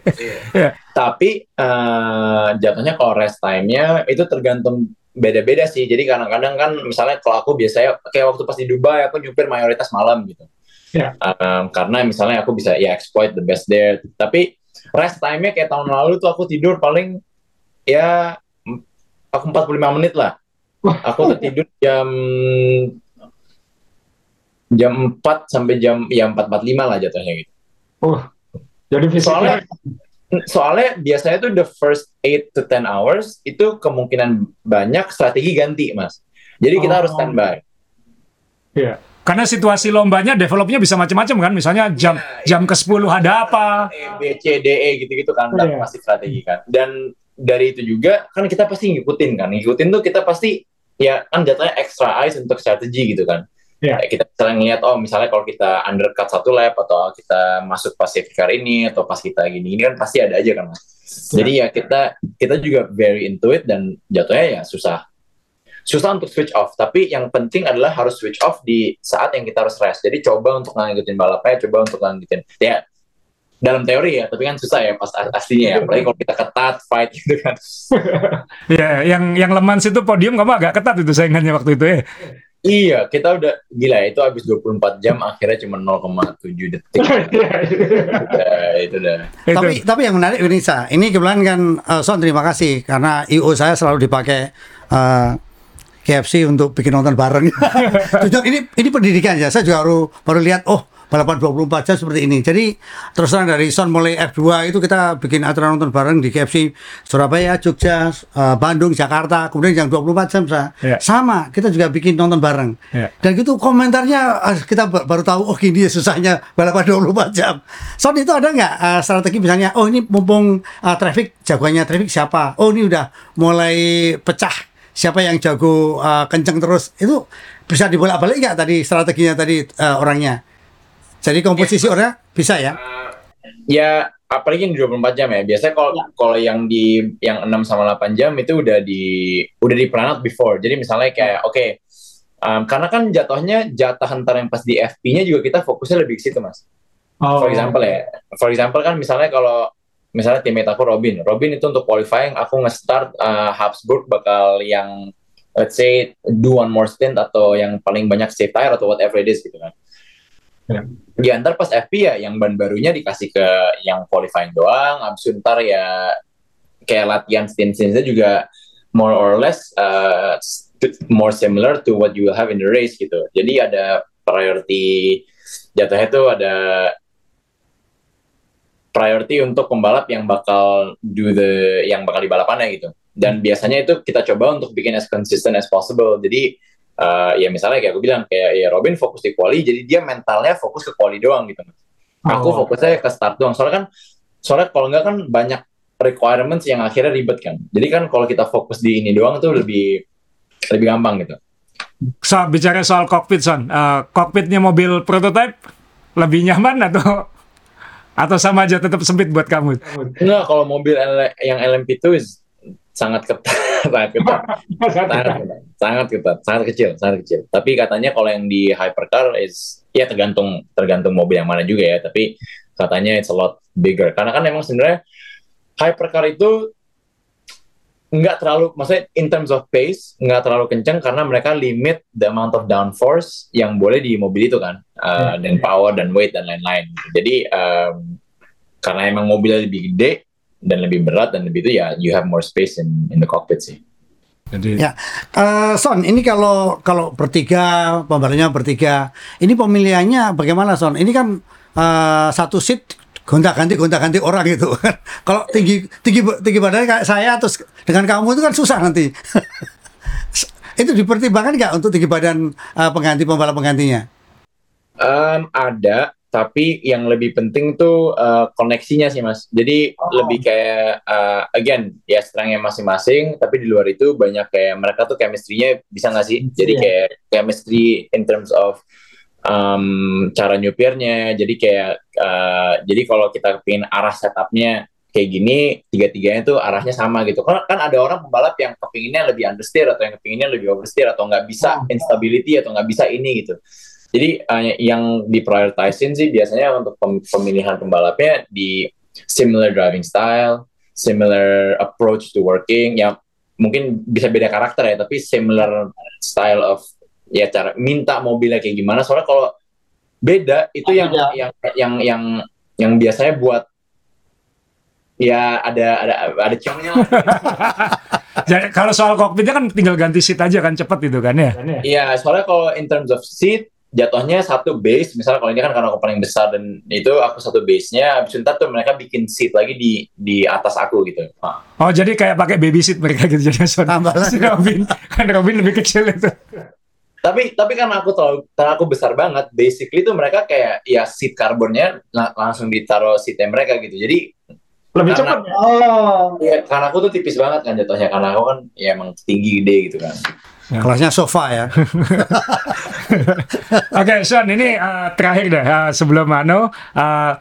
Iya. Tapi eh, jatuhnya kalau rest time-nya itu tergantung beda-beda sih. Jadi kadang-kadang kan misalnya kalau aku biasanya kayak waktu pas di Dubai aku nyupir mayoritas malam gitu. Ya. Um, karena misalnya aku bisa ya exploit the best there. Tapi rest time-nya kayak tahun lalu tuh aku tidur paling ya aku 45 menit lah. Aku tuh tidur jam jam 4 sampai jam ya 4.45 lah jatuhnya gitu. Oh. Jadi Soalnya fisiknya soalnya biasanya tuh the first 8 to 10 hours itu kemungkinan banyak strategi ganti, Mas. Jadi kita Oh. harus standby. Iya. Karena situasi lombanya developnya bisa macam-macam kan. Misalnya jam Iya, jam ke-10 ada apa. B, C, D, E gitu-gitu kan, Iya. pasti strategi kan. Dan dari itu juga kan kita pasti ngikutin kan. Ngikutin tuh kita pasti ya kan jatuhnya extra eyes untuk strategi gitu kan. Iya. Kayak Kita misalnya ngeliat oh misalnya kalau kita undercut satu lap atau kita masuk pas safety car ini atau pas kita gini ini kan pasti ada aja kan mas. Jadi ya kita kita juga very into it dan jatuhnya ya susah susah untuk switch off. Tapi yang penting adalah harus switch off di saat yang kita harus rest. Jadi coba untuk ngikutin balapnya, coba untuk ngikutin. Ya dalam teori ya, tapi kan susah ya pas as- aslinya ya. Apalagi kalau kita ketat fight gitu kan. [LAUGHS] Ya, yang yang Lemans itu podium kamu agak ketat itu saingannya waktu itu ya. Iya, kita udah gila itu habis 24 jam akhirnya cuma 0,7 detik. [LAUGHS] Udah, itu udah. Itu. Tapi tapi yang menarik ini Sa, ini kebetulan kan eh, Son terima kasih karena IO saya selalu dipakai eh, KFC untuk bikin nonton bareng. [LAUGHS] Jujur ini ini pendidikan ya. Saya juga baru baru lihat oh balapan 24 jam seperti ini. Jadi terus terang dari Son mulai F2 itu kita bikin aturan nonton bareng di KFC Surabaya, Jogja, eh, Bandung, Jakarta, kemudian yang 24 jam Sa. Ya. Sama, kita juga bikin nonton bareng. Ya. Dan gitu komentarnya ah, kita ba- baru tahu oh gini ya susahnya balapan 24 jam. Son itu ada nggak eh, strategi misalnya oh ini mumpung uh, traffic jagoannya traffic siapa? Oh ini udah mulai pecah siapa yang jago eh, kenceng terus itu bisa dibolak-balik nggak tadi strateginya tadi eh, orangnya? Jadi komposisi orangnya bisa ya? Ya apalagi yang di 24 jam ya. Biasanya kalau Ya. kalau yang di yang 6 sama 8 jam itu udah di udah di plan out before. Jadi misalnya kayak oke um, karena kan jatuhnya jatah ntar yang pas di FP-nya juga kita fokusnya lebih ke situ mas. Oh. For example ya, for example kan misalnya kalau misalnya teammate aku Robin, Robin itu untuk qualifying aku nge-start uh, Habsburg bakal yang let's say do one more stint atau yang paling banyak save tire atau whatever it is gitu kan. Ya. Di antar pas FP ya yang ban barunya dikasih ke yang qualifying doang, abis itu ntar ya kayak latihan stint-stintnya juga more or less uh, more similar to what you will have in the race gitu. Jadi ada priority jatuhnya tuh ada priority untuk pembalap yang bakal do the yang bakal di balapannya gitu. Dan biasanya itu kita coba untuk bikin as consistent as possible. Jadi uh, ya misalnya kayak aku bilang kayak ya Robin fokus di quali, jadi dia mentalnya fokus ke quali doang gitu. Aku Oh. fokusnya ke start doang. Soalnya kan soalnya kalau enggak kan banyak requirements yang akhirnya ribet kan. Jadi kan kalau kita fokus di ini doang tuh lebih lebih gampang gitu. So, bicara soal cockpit, Son. Eh, cockpitnya mobil prototype lebih nyaman atau atau sama aja tetap sempit buat kamu? Enggak, kalau mobil L- yang LMP2 is sangat ketat, [LAUGHS] sangat ketat. sangat [LAUGHS] ketat, sangat ketat, sangat kecil, sangat kecil. Tapi katanya kalau yang di hypercar is ya tergantung tergantung mobil yang mana juga ya. Tapi katanya it's a lot bigger. Karena kan emang sebenarnya hypercar itu nggak terlalu, maksudnya in terms of pace nggak terlalu kencang karena mereka limit the amount of downforce yang boleh di mobil itu kan, Uh, dan power dan weight dan lain-lain. Jadi um, karena emang mobilnya lebih gede dan lebih berat dan lebih itu ya you have more space in in the cockpit sih. Jadi Ya, Eh, Son, ini kalau kalau bertiga, pembalapnya bertiga, ini pemilihannya bagaimana Son? Ini kan eh, satu seat gonta-ganti gonta-ganti orang gitu kan. [LAUGHS] kalau tinggi tinggi tinggi badannya kayak saya terus dengan kamu itu kan susah nanti. [LAUGHS] itu dipertimbangkan nggak untuk tinggi badan eh, pengganti pembalap penggantinya? Um, ada, tapi yang lebih penting tuh uh, koneksinya sih mas. Jadi lebih kayak uh, again ya strengthnya masing-masing, tapi di luar itu banyak kayak mereka tuh chemistry-nya bisa nggak sih? Jadi Iya. kayak chemistry in terms of um, cara nyupirnya. Jadi kayak uh, jadi kalau kita pingin arah setupnya kayak gini, tiga-tiganya tuh arahnya sama gitu. Kan kan ada orang pembalap yang kepinginnya lebih understeer atau yang kepinginnya lebih oversteer atau nggak bisa instability atau nggak bisa ini gitu. Jadi uh, yang diprioritisin sih biasanya untuk pem- pemilihan pembalapnya di similar driving style, similar approach to working, ya mungkin bisa beda karakter ya, tapi similar style of ya cara minta mobilnya kayak gimana. Soalnya kalau beda itu yang Beda. yang yang yang yang biasanya buat ya ada ada ada congnya lah. Jadi [LAUGHS] kalau soal cockpitnya kan tinggal ganti seat aja kan cepet itu kan ya. Iya, soalnya kalau in terms of seat, jatuhnya satu base, misalnya kalau ini kan karena aku paling besar dan itu aku satu base-nya, habis itu ntar tuh mereka bikin seat lagi di di atas aku gitu. Nah, Oh jadi kayak pakai baby seat mereka gitu jadi [LAUGHS] Robin kan Robin lebih kecil itu. Tapi tapi karena aku terlalu karena aku besar banget, basically tuh mereka kayak ya seat karbonnya la- langsung ditaruh seatnya mereka gitu. Jadi Lebih Karena- cepet. Oh, ya karena aku tuh tipis banget kan jatuhnya karena aku kan ya emang tinggi gede gitu kan. Kelasnya sofa ya. [LAUGHS] Oke, Son, ini uh, terakhir deh uh, sebelum Mano uh,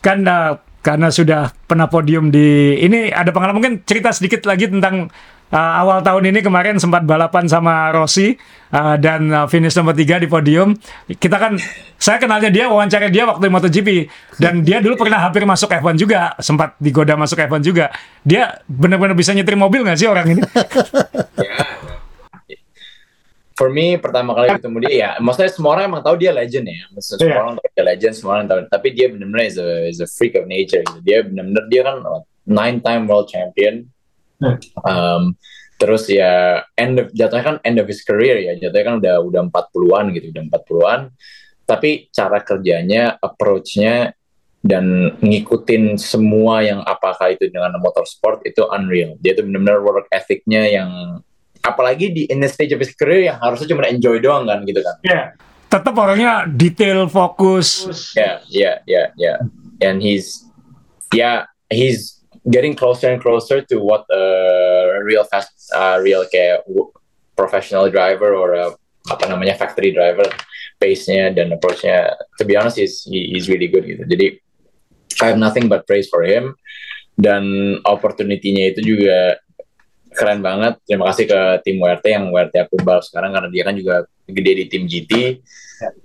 kan uh, karena sudah pernah podium di ini ada pengalaman mungkin cerita sedikit lagi tentang uh, awal tahun ini kemarin sempat balapan sama Rossi uh, dan uh, finish nomor tiga di podium. Kita kan saya kenalnya dia wawancara dia waktu di MotoGP dan dia dulu pernah hampir masuk F1 juga, sempat digoda masuk F1 juga. Dia benar-benar bisa nyetir mobil nggak sih orang ini? [LAUGHS] For me pertama kali ketemu dia ya, maksudnya semua orang emang tahu dia legend ya, maksudnya semua Iya. orang tahu dia legend, semua orang tahu. Tapi dia benar-benar is a, is a freak of nature. Gitu. Dia benar-benar dia kan nine time world champion. Hmm. Um, terus ya end of, jatuhnya kan end of his career ya, jatuhnya kan udah udah 40-an gitu, udah 40-an. Tapi cara kerjanya, approach-nya dan ngikutin semua yang apakah itu dengan motorsport itu unreal. Dia tuh benar-benar work ethic-nya yang apalagi di in the stage of his career yang harusnya cuma enjoy doang kan gitu kan. Ya. Tetap orangnya detail, fokus. Yeah, yeah, yeah, yeah. And he's yeah, he's getting closer and closer to what a real fast uh, real kayak professional driver or a, apa namanya factory driver pace-nya dan approach-nya to be honest he's he- he's really good gitu. Jadi I have nothing but praise for him dan opportunity-nya itu juga keren banget. Terima kasih ke tim WRT yang WRT aku balap sekarang karena dia kan juga gede di tim GT.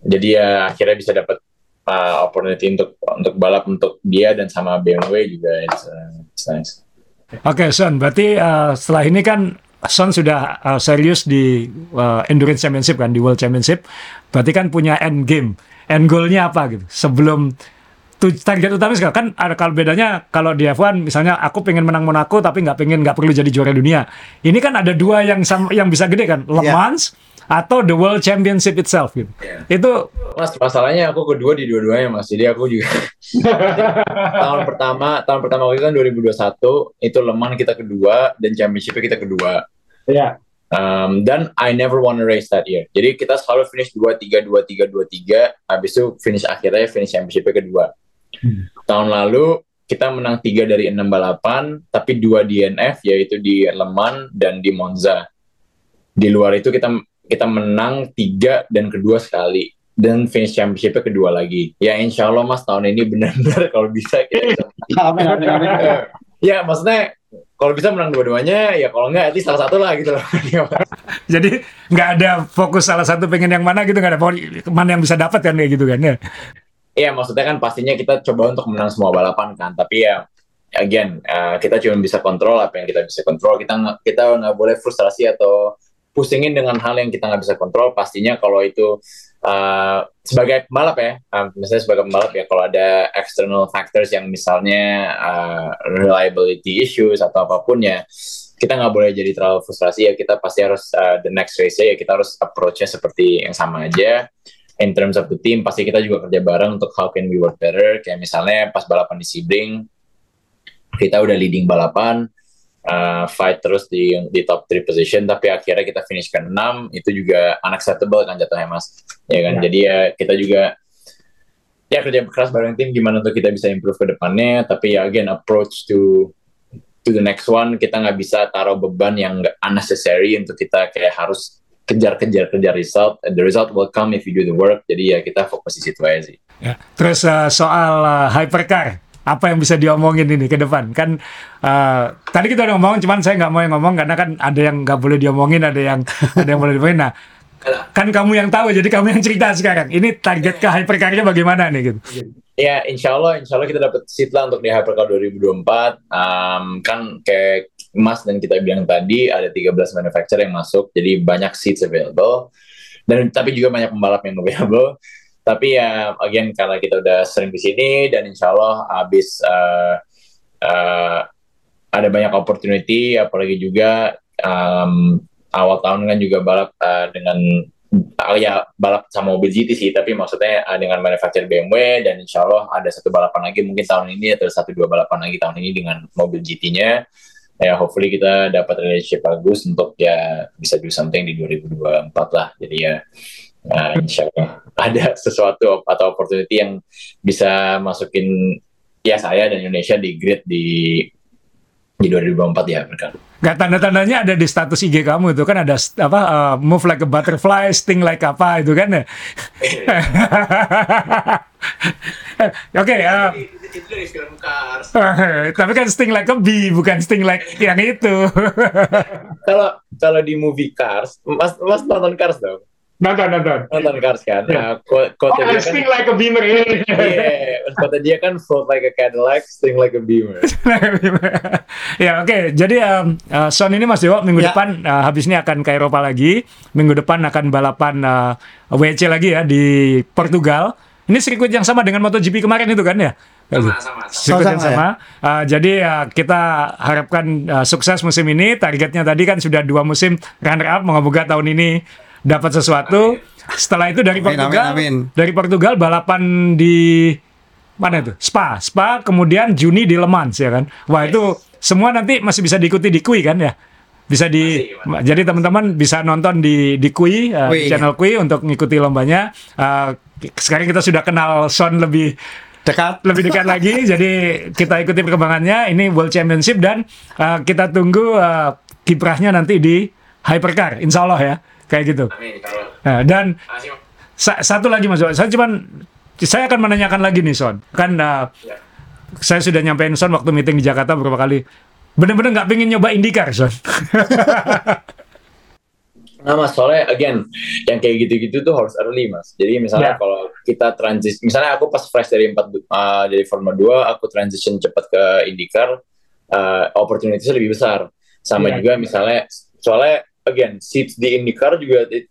Jadi ya akhirnya bisa dapat uh, opportunity untuk untuk balap untuk dia dan sama BMW juga it's, uh, it's nice. Oke, Son. Berarti uh, setelah ini kan Son sudah uh, serius di uh, Endurance Championship kan, di World Championship. Berarti kan punya end game. End goal-nya apa gitu? Sebelum target utama sekarang kan ada kalau bedanya kalau di F1 misalnya aku pengen menang Monaco tapi nggak pengen nggak perlu jadi juara dunia. Ini kan ada dua yang sam- yang bisa gede kan, Le Iya. Mans atau the World Championship itself gitu. Itu Mas, masalahnya aku kedua di dua-duanya mas. Jadi aku juga [LAUGHS] tahun pertama, tahun pertama itu kan 2021 itu Leman kita kedua dan Championship kita kedua. ya Um, dan I never won a race that year. Jadi kita selalu finish 2-3, 2-3, 2-3. Habis itu finish akhirnya finish championship kedua. Tahun lalu kita menang 3 dari 6 balapan, tapi 2 DNF yaitu di Le Mans dan di Monza. Di luar itu kita kita menang 3 dan kedua sekali dan finish championship kedua lagi. Ya insya Allah mas tahun ini benar-benar [LAUGHS] kalau bisa kita bisa Amin, amin, amin. [LAUGHS] ya maksudnya kalau bisa menang dua-duanya ya kalau enggak at least salah satu lah gitu loh [LAUGHS] jadi nggak ada fokus salah satu pengen yang mana gitu nggak ada mana yang bisa dapat kan kayak gitu kan ya. Iya, maksudnya kan pastinya kita coba untuk menang semua balapan kan, tapi ya again uh, kita cuma bisa kontrol apa yang kita bisa kontrol. Kita kita nggak boleh frustrasi atau pusingin dengan hal yang kita nggak bisa kontrol. Pastinya kalau itu uh, sebagai pembalap ya, uh, misalnya sebagai pembalap ya, kalau ada external factors yang misalnya uh, reliability issues atau apa pun ya, kita nggak boleh jadi terlalu frustrasi ya. Kita pasti harus uh, the next race ya kita harus approach-nya seperti yang sama aja in terms of the team pasti kita juga kerja bareng untuk how can we work better kayak misalnya pas balapan di Sebring kita udah leading balapan uh, fight terus di di top 3 position tapi akhirnya kita finish ke 6 itu juga unacceptable kan jatuhnya mas. Ya kan? Ya. jadi ya kita juga ya kerja keras bareng tim gimana untuk kita bisa improve ke depannya tapi ya again approach to to the next one kita nggak bisa taruh beban yang unnecessary untuk kita kayak harus kejar-kejar kejar result. And the result will come if you do the work. Jadi ya kita fokus di situ aja sih. Ya. Terus uh, soal uh, hypercar, apa yang bisa diomongin ini ke depan? Kan uh, tadi kita udah ngomong, cuman saya nggak mau yang ngomong karena kan ada yang nggak boleh diomongin, ada yang [LAUGHS] ada yang boleh diomongin. Nah, kan kamu yang tahu, jadi kamu yang cerita sekarang. Ini target ke hypercarnya bagaimana nih gitu? ya insya Allah insya Allah kita dapat seat lah untuk di Hypercar 2024 Um, kan kayak Mas dan kita bilang tadi ada 13 manufacturer yang masuk jadi banyak seats available dan tapi juga banyak pembalap yang available tapi ya again karena kita udah sering di sini dan insya Allah habis uh, uh, ada banyak opportunity apalagi juga um, awal tahun kan juga balap uh, dengan uh, ya balap sama mobil GT sih. Tapi maksudnya uh, dengan manufacturer BMW dan insya Allah ada satu balapan lagi. Mungkin tahun ini atau satu dua balapan lagi tahun ini dengan mobil GT-nya ya hopefully kita dapat relationship bagus untuk ya bisa do something di 2024 lah. Jadi ya uh, insya Allah [LAUGHS] ada sesuatu atau opportunity yang bisa masukin ya saya dan Indonesia di grid di di 2024 ya mereka. Nggak tanda-tandanya ada di status IG kamu itu kan ada apa uh, move like a butterfly, sting like apa itu kan ya. [LAUGHS] Oke, uh, itu dari film Cars. tapi kan sting like a bee bukan sting like yang itu. [LAUGHS] Kalau kalau di movie Cars, Mas Mas nonton Cars dong. Nonton nonton. Nonton Cars kan. Iya. Nah, quote, quote dia kan like a beamer. [LAUGHS] Iya, kata dia kan float like a Cadillac, sting like a Beamer. [LAUGHS] ya oke, jadi um, uh, Son ini Mas Dewo minggu Ya. depan uh, habis ini akan ke Eropa lagi. Minggu depan akan balapan uh, WC lagi ya di Portugal. Ini sirkuit yang sama dengan MotoGP kemarin itu kan ya? Sama, sama, sama. Sirkuit yang Sama, sama. Uh, jadi uh, kita harapkan uh, sukses musim ini. Targetnya tadi kan sudah dua musim runner up. Moga-moga tahun ini dapat sesuatu. Setelah itu dari Amin, Portugal, amin, amin. dari Portugal balapan di mana itu? Spa, Spa, kemudian Juni di Le Mans ya kan. Wah itu semua nanti masih bisa diikuti di Kui kan ya. Bisa di, Masih, jadi teman-teman bisa nonton di di Kui, uh, di Kui. channel Kui untuk ngikuti lombanya. Uh, sekarang kita sudah kenal Son lebih Dekat. lebih dekat lagi. [LAUGHS] jadi kita ikuti perkembangannya. Ini World Championship dan uh, kita tunggu uh, kiprahnya nanti di Hypercar, Insya Allah ya, kayak gitu. Amin, Nah, dan sa- satu lagi Mas, saya cuman saya akan menanyakan lagi nih Son. Kan uh, Ya. saya sudah nyampein Son waktu meeting di Jakarta beberapa kali. Bener-bener nggak pengen nyoba IndyCar, Son. [LAUGHS] Nah mas, soalnya again, yang kayak gitu-gitu tuh harus early mas. Jadi misalnya Ya. kalau kita transit, misalnya aku pas fresh dari empat uh, dari Formula 2, aku transition cepat ke IndyCar, uh, opportunity lebih besar. Sama Ya. juga misalnya, soalnya again, seats di IndyCar juga it,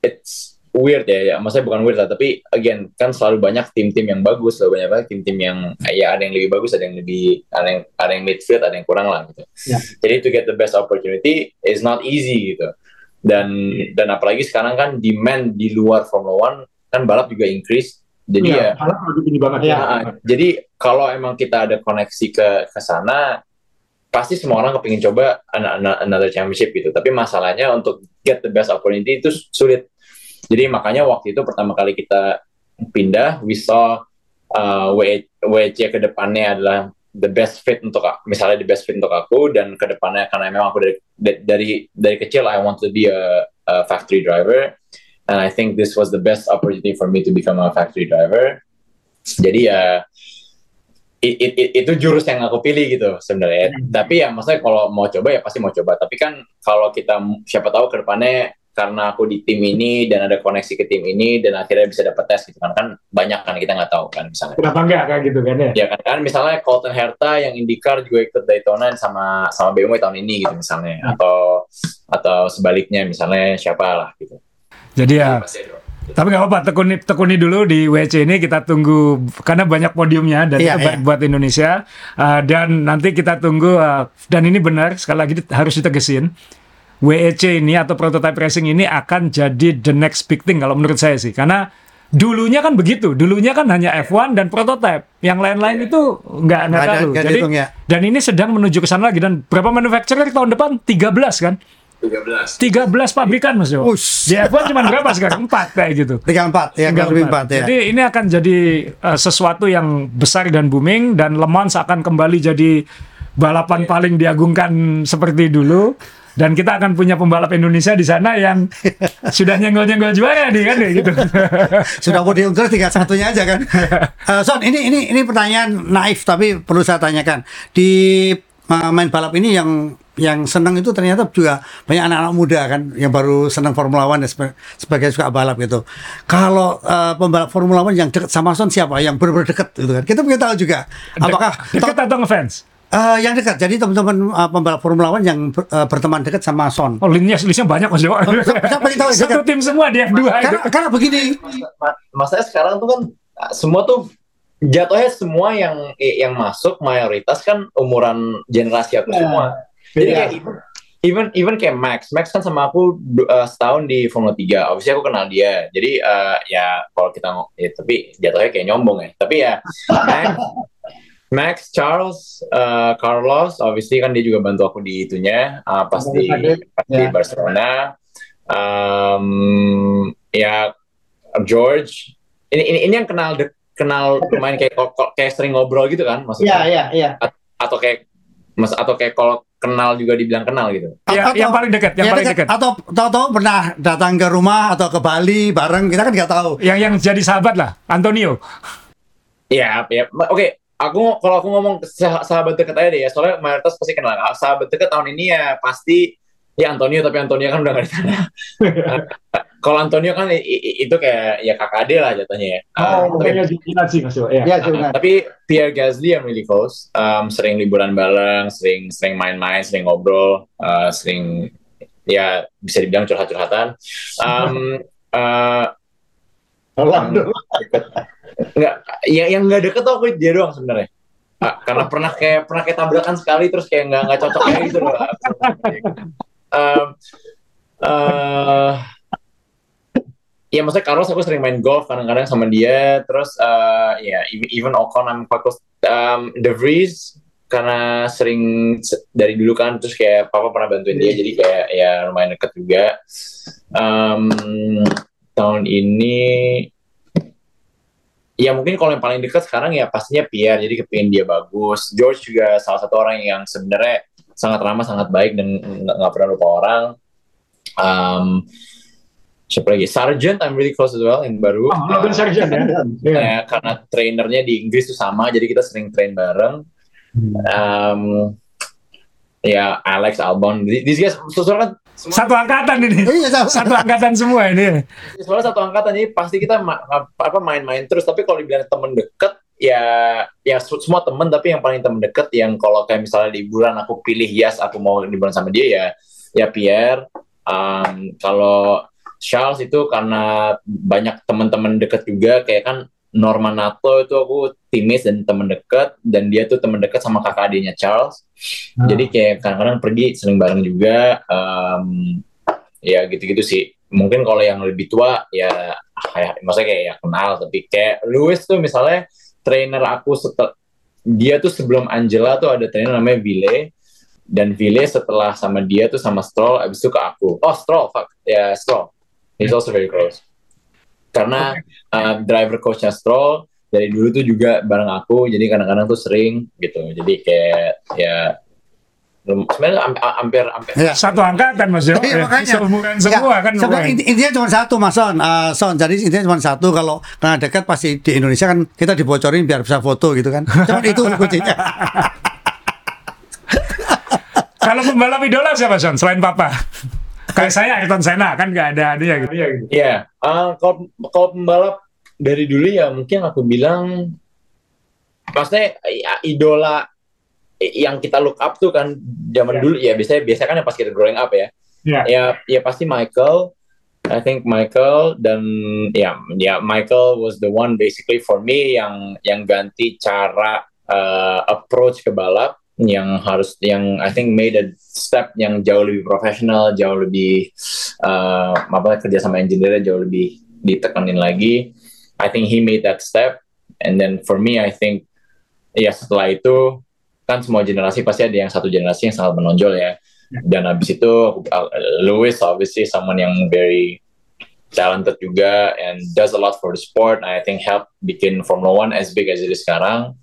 it's weird ya, ya. Maksudnya bukan weird lah, tapi again kan selalu banyak tim-tim yang bagus, selalu banyak banget tim-tim yang ya ada yang lebih bagus, ada yang lebih ada yang ada yang midfield, ada yang kurang lah gitu. Ya. Jadi to get the best opportunity is not easy gitu dan dan apalagi sekarang kan demand di luar Formula One kan balap juga increase jadi ya, lebih tinggi banget ya. nah, jadi kalau emang kita ada koneksi ke ke sana pasti semua orang kepingin coba an- an- another championship gitu. Tapi masalahnya untuk get the best opportunity itu sulit. Jadi makanya waktu itu pertama kali kita pindah we saw uh, W- WEC ke depannya adalah the best fit untuk misalnya the best fit untuk aku dan ke depannya karena memang aku dari dari dari kecil I want to be a, a factory driver. And I think this was the best opportunity for me to become a factory driver. Jadi ya it- it- it- itu jurus yang aku pilih gitu sebenarnya. Tapi ya maksudnya kalau mau coba ya pasti mau coba. Tapi kan kalau kita siapa tahu ke depannya karena aku di tim ini dan ada koneksi ke tim ini dan akhirnya bisa dapat tes gitu kan kan banyak kan kita nggak tahu kan misalnya. Kenapa enggak kayak gitu kan ya? ya kan kan misalnya Colton Herta yang IndyCar juga ikut Daytona sama sama BMW tahun ini gitu misalnya. Atau atau sebaliknya misalnya siapa lah gitu. Jadi ya, Pasti ada. Tapi nggak apa-apa, tekuni, tekuni dulu di WC ini kita tunggu karena banyak podiumnya dan Iya, baik iya. buat Indonesia. Uh, dan nanti kita tunggu uh, dan ini benar sekali lagi harus ditegesin. WEC ini atau prototype racing ini akan jadi the next big thing kalau menurut saya sih. Karena dulunya kan begitu dulunya kan hanya F1 dan prototype yang lain-lain itu nggak nggak nggak jadi dihitung ya. dan ini sedang menuju ke sana lagi dan berapa manufacturer tahun depan? 13 kan 13 13 pabrikan mas Jo Ush. di F1 cuma berapa sekarang 4 kayak gitu Tiga empat, ya Tinggal kurang lebih empat. empat ya. Jadi ini akan jadi uh, sesuatu yang besar dan booming dan Le Mans akan kembali jadi balapan paling diagungkan seperti dulu dan kita akan punya pembalap Indonesia di sana yang [LAUGHS] sudah nyenggol-nyenggol juara nih kan ya gitu. [LAUGHS] Sudah podium terus tiga satunya aja kan. [LAUGHS] Eh, Son, ini ini ini pertanyaan naif tapi perlu saya tanyakan. Di uh, main balap ini yang yang senang itu ternyata juga banyak anak-anak muda kan yang baru senang Formula One dan sebagai suka balap gitu. Kalau eh, pembalap Formula One yang dekat sama Son siapa? Yang benar-benar dekat gitu kan. Kita pengen tahu juga. Apakah dekat atau ngefans? Eh, yang dekat. Jadi teman-teman eh, pembalap Formula One yang ber- eh, berteman dekat sama Son. Oh, listnya listnya banyak mas yang tahu? Satu tim semua di F2 itu. Karena, karena begini, Ma- masalahnya sekarang tuh kan uh, semua tuh jatuhnya semua yang yang masuk mayoritas kan umuran generasi aku semua. Jadi kayak even, even even kayak Max, Max kan sama aku uh, setahun di Formula 3. Obviously aku kenal dia. Jadi uh, ya kalau kita ngo- ya, tapi jatuhnya kayak nyombong ya. Tapi ya Max Max, Charles, uh, Carlos, obviously kan dia juga bantu aku di itunya uh, pas di, pas di Ya. Barcelona. Um, ya George, ini ini ini yang kenal de- kenal pemain kayak kayak sering ngobrol gitu kan maksudnya Iya, iya, iya. atau kayak mas atau kayak kalau kenal juga dibilang kenal gitu. Ya, yang paling dekat, yang Ya, paling dekat. dekat. Atau tahu-tahu pernah datang ke rumah atau ke Bali bareng kita kan nggak tahu. Yang yang jadi sahabat lah, Antonio. Ya, ya. Oke, aku kalau aku ngomong sah- sahabat dekat aja deh ya, soalnya mayoritas pasti kenal. Ah, Sahabat dekat tahun ini ya pasti ya Antonio, tapi Antonio kan udah gak di sana. [LAUGHS] kalau Antonio kan itu kayak ya kakak ade lah jatuhnya ya. Ah, tapi, sih Mas. Ya. Tapi Pierre Gasly yang really close, um, sering liburan bareng, sering sering main-main, sering ngobrol, uh, sering ya bisa dibilang curhat-curhatan. Um, uh, Tolong dulu. nggak yang yang nggak deket tuh aku dia doang sebenarnya Ah, karena pernah kayak pernah kayak tabrakan sekali terus kayak nggak nggak cocok kayak gitu loh [LAUGHS] um, eh, ya maksudnya Carlos aku sering main golf kadang-kadang sama dia. Terus eh, ya even- even Ocon I'm quite close. Um, De Vries karena sering se- dari dulu kan terus kayak papa pernah bantuin dia jadi kayak ya lumayan deket juga. Um, tahun ini ya mungkin kalau yang paling dekat sekarang ya pastinya Pierre jadi kepingin dia bagus. George juga salah satu orang yang sebenarnya sangat ramah sangat baik dan nggak pernah lupa orang um, siapa lagi Sargent I'm really close as well yang baru Oh, Logan Sargent ya. Iya. [LAUGHS] Ya, karena trainernya di Inggris tuh sama jadi kita sering train bareng um, ya Alex Albon these guys soalnya kan semua Satu angkatan ini. Iya, sama. Satu angkatan semua ini. soalnya satu angkatan jadi pasti kita ma- apa main-main terus tapi kalau dibilang temen deket ya ya semua temen tapi yang paling temen deket yang kalau kayak misalnya liburan aku pilih yes aku mau liburan sama dia ya ya Pierre. Um, kalau Charles itu karena banyak teman-teman deket juga kayak kan Norman Nato itu aku timis dan temen deket dan dia tuh temen deket sama kakak adiknya Charles. Jadi kayak kadang-kadang pergi sering bareng juga um, ya gitu-gitu sih. Mungkin kalau yang lebih tua ya kayak maksudnya kayak ya kenal tapi kayak Louis tuh misalnya trainer aku setel dia tuh sebelum Angela tuh ada trainer namanya Ville dan Ville setelah sama dia tuh sama Stroll abis itu ke aku. Oh Stroll fuck. Ya Stroll. He's also very close. Karena uh, driver coachnya Stroll dari dulu tuh juga bareng aku jadi kadang-kadang tuh sering gitu. Jadi kayak ya sebenarnya am- hampir hampir Iya. Satu angkatan Mas Yo. Iya, Ya, makanya. Seumuran semua Ya, kan. sebenarnya inti- intinya cuma satu Mas Son. Eh, Son, jadi intinya cuma satu kalau karena dekat pasti di Indonesia kan kita dibocorin biar bisa foto gitu kan. Cuma itu kuncinya. [LAUGHS] Kalau pembalap idola siapa Son? Selain Papa. Kayak saya Ayrton Senna kan nggak ada dia gitu. Iya, eh, kalau kalau pembalap dari dulu ya mungkin aku bilang, maksudnya ya, idola yang kita look up tuh kan zaman Iya. dulu ya biasanya biasa kan ya pas kita growing up ya, Iya. ya ya pasti Michael, I think Michael dan ya ya Michael was the one basically for me yang yang ganti cara eh, approach ke balap yang harus yang I think made a step yang jauh lebih profesional, jauh lebih eh, apa kerja sama engineer jauh lebih ditekanin lagi. I think he made that step, and then for me I think ya setelah itu kan semua generasi pasti ada yang satu generasi yang sangat menonjol ya. Dan habis itu Lewis obviously someone yang very talented juga and does a lot for the sport. I think help bikin Formula One as big as it is sekarang.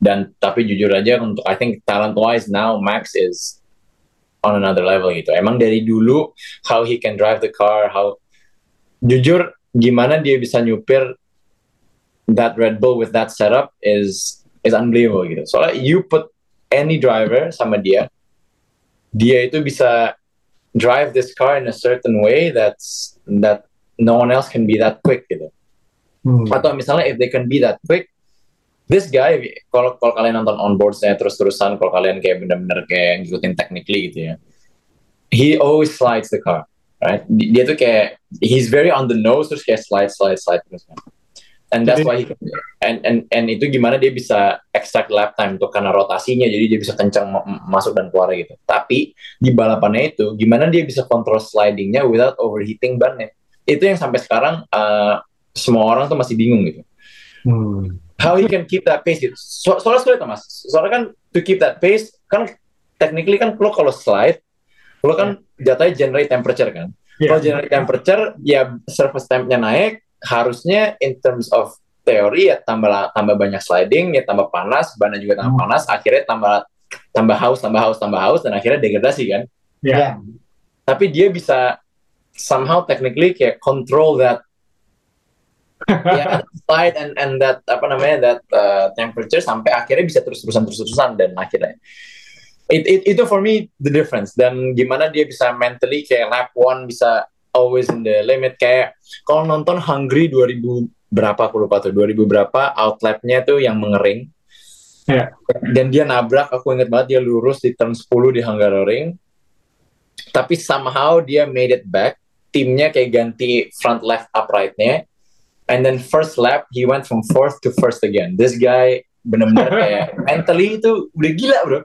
Dan tapi jujur aja untuk I think talent wise now Max is on another level gitu. Emang dari dulu how he can drive the car, how jujur gimana dia bisa nyupir that Red Bull with that setup is is unbelievable gitu. Soalnya you put any driver sama dia, dia itu bisa drive this car in a certain way that's that no one else can be that quick gitu. Atau misalnya if they can be that quick, this guy kalau kalau kalian nonton onboardsnya terus-terusan, kalau kalian kayak bener-bener kayak ngikutin technically gitu ya, he always slides the car, right? Di- Dia tuh kayak he's very on the nose terus kayak slide slide slide terus kan. And that's why he and and and itu gimana dia bisa extract lap time tuh karena rotasinya jadi dia bisa kencang ma- ma- masuk dan keluar gitu. Tapi di balapannya itu gimana dia bisa kontrol slidingnya without overheating bannya. Itu yang sampai sekarang uh, semua orang tuh masih bingung gitu how he can keep that pace gitu. So, soalnya sulit mas. Soalnya kan to keep that pace kan technically kan lo kalau slide lo kan jatuhnya generate temperature kan. Iya. Kalau generate temperature ya surface tempnya naik harusnya in terms of teori ya tambah tambah banyak sliding ya tambah panas bannya juga tambah Hmm. panas akhirnya tambah tambah haus tambah haus tambah haus dan akhirnya degradasi kan Ya. tapi dia bisa somehow technically kayak control that [LAUGHS] ya slide and and that apa namanya that uh, temperature sampai akhirnya bisa terus terusan terus terusan dan akhirnya it, it, itu for me the difference dan gimana dia bisa mentally kayak lap one bisa always in the limit. Kayak kalau nonton Hungry 2000 berapa aku lupa tuh. 2000 berapa outlapnya tuh yang mengering. Ya. dan dia nabrak aku inget banget dia lurus di turn 10 di Hungaroring tapi somehow dia made it back. Timnya kayak ganti front left uprightnya. And then first lap he went from fourth to first again. This guy benar-benar [LAUGHS] kayak mentally itu udah gila bro.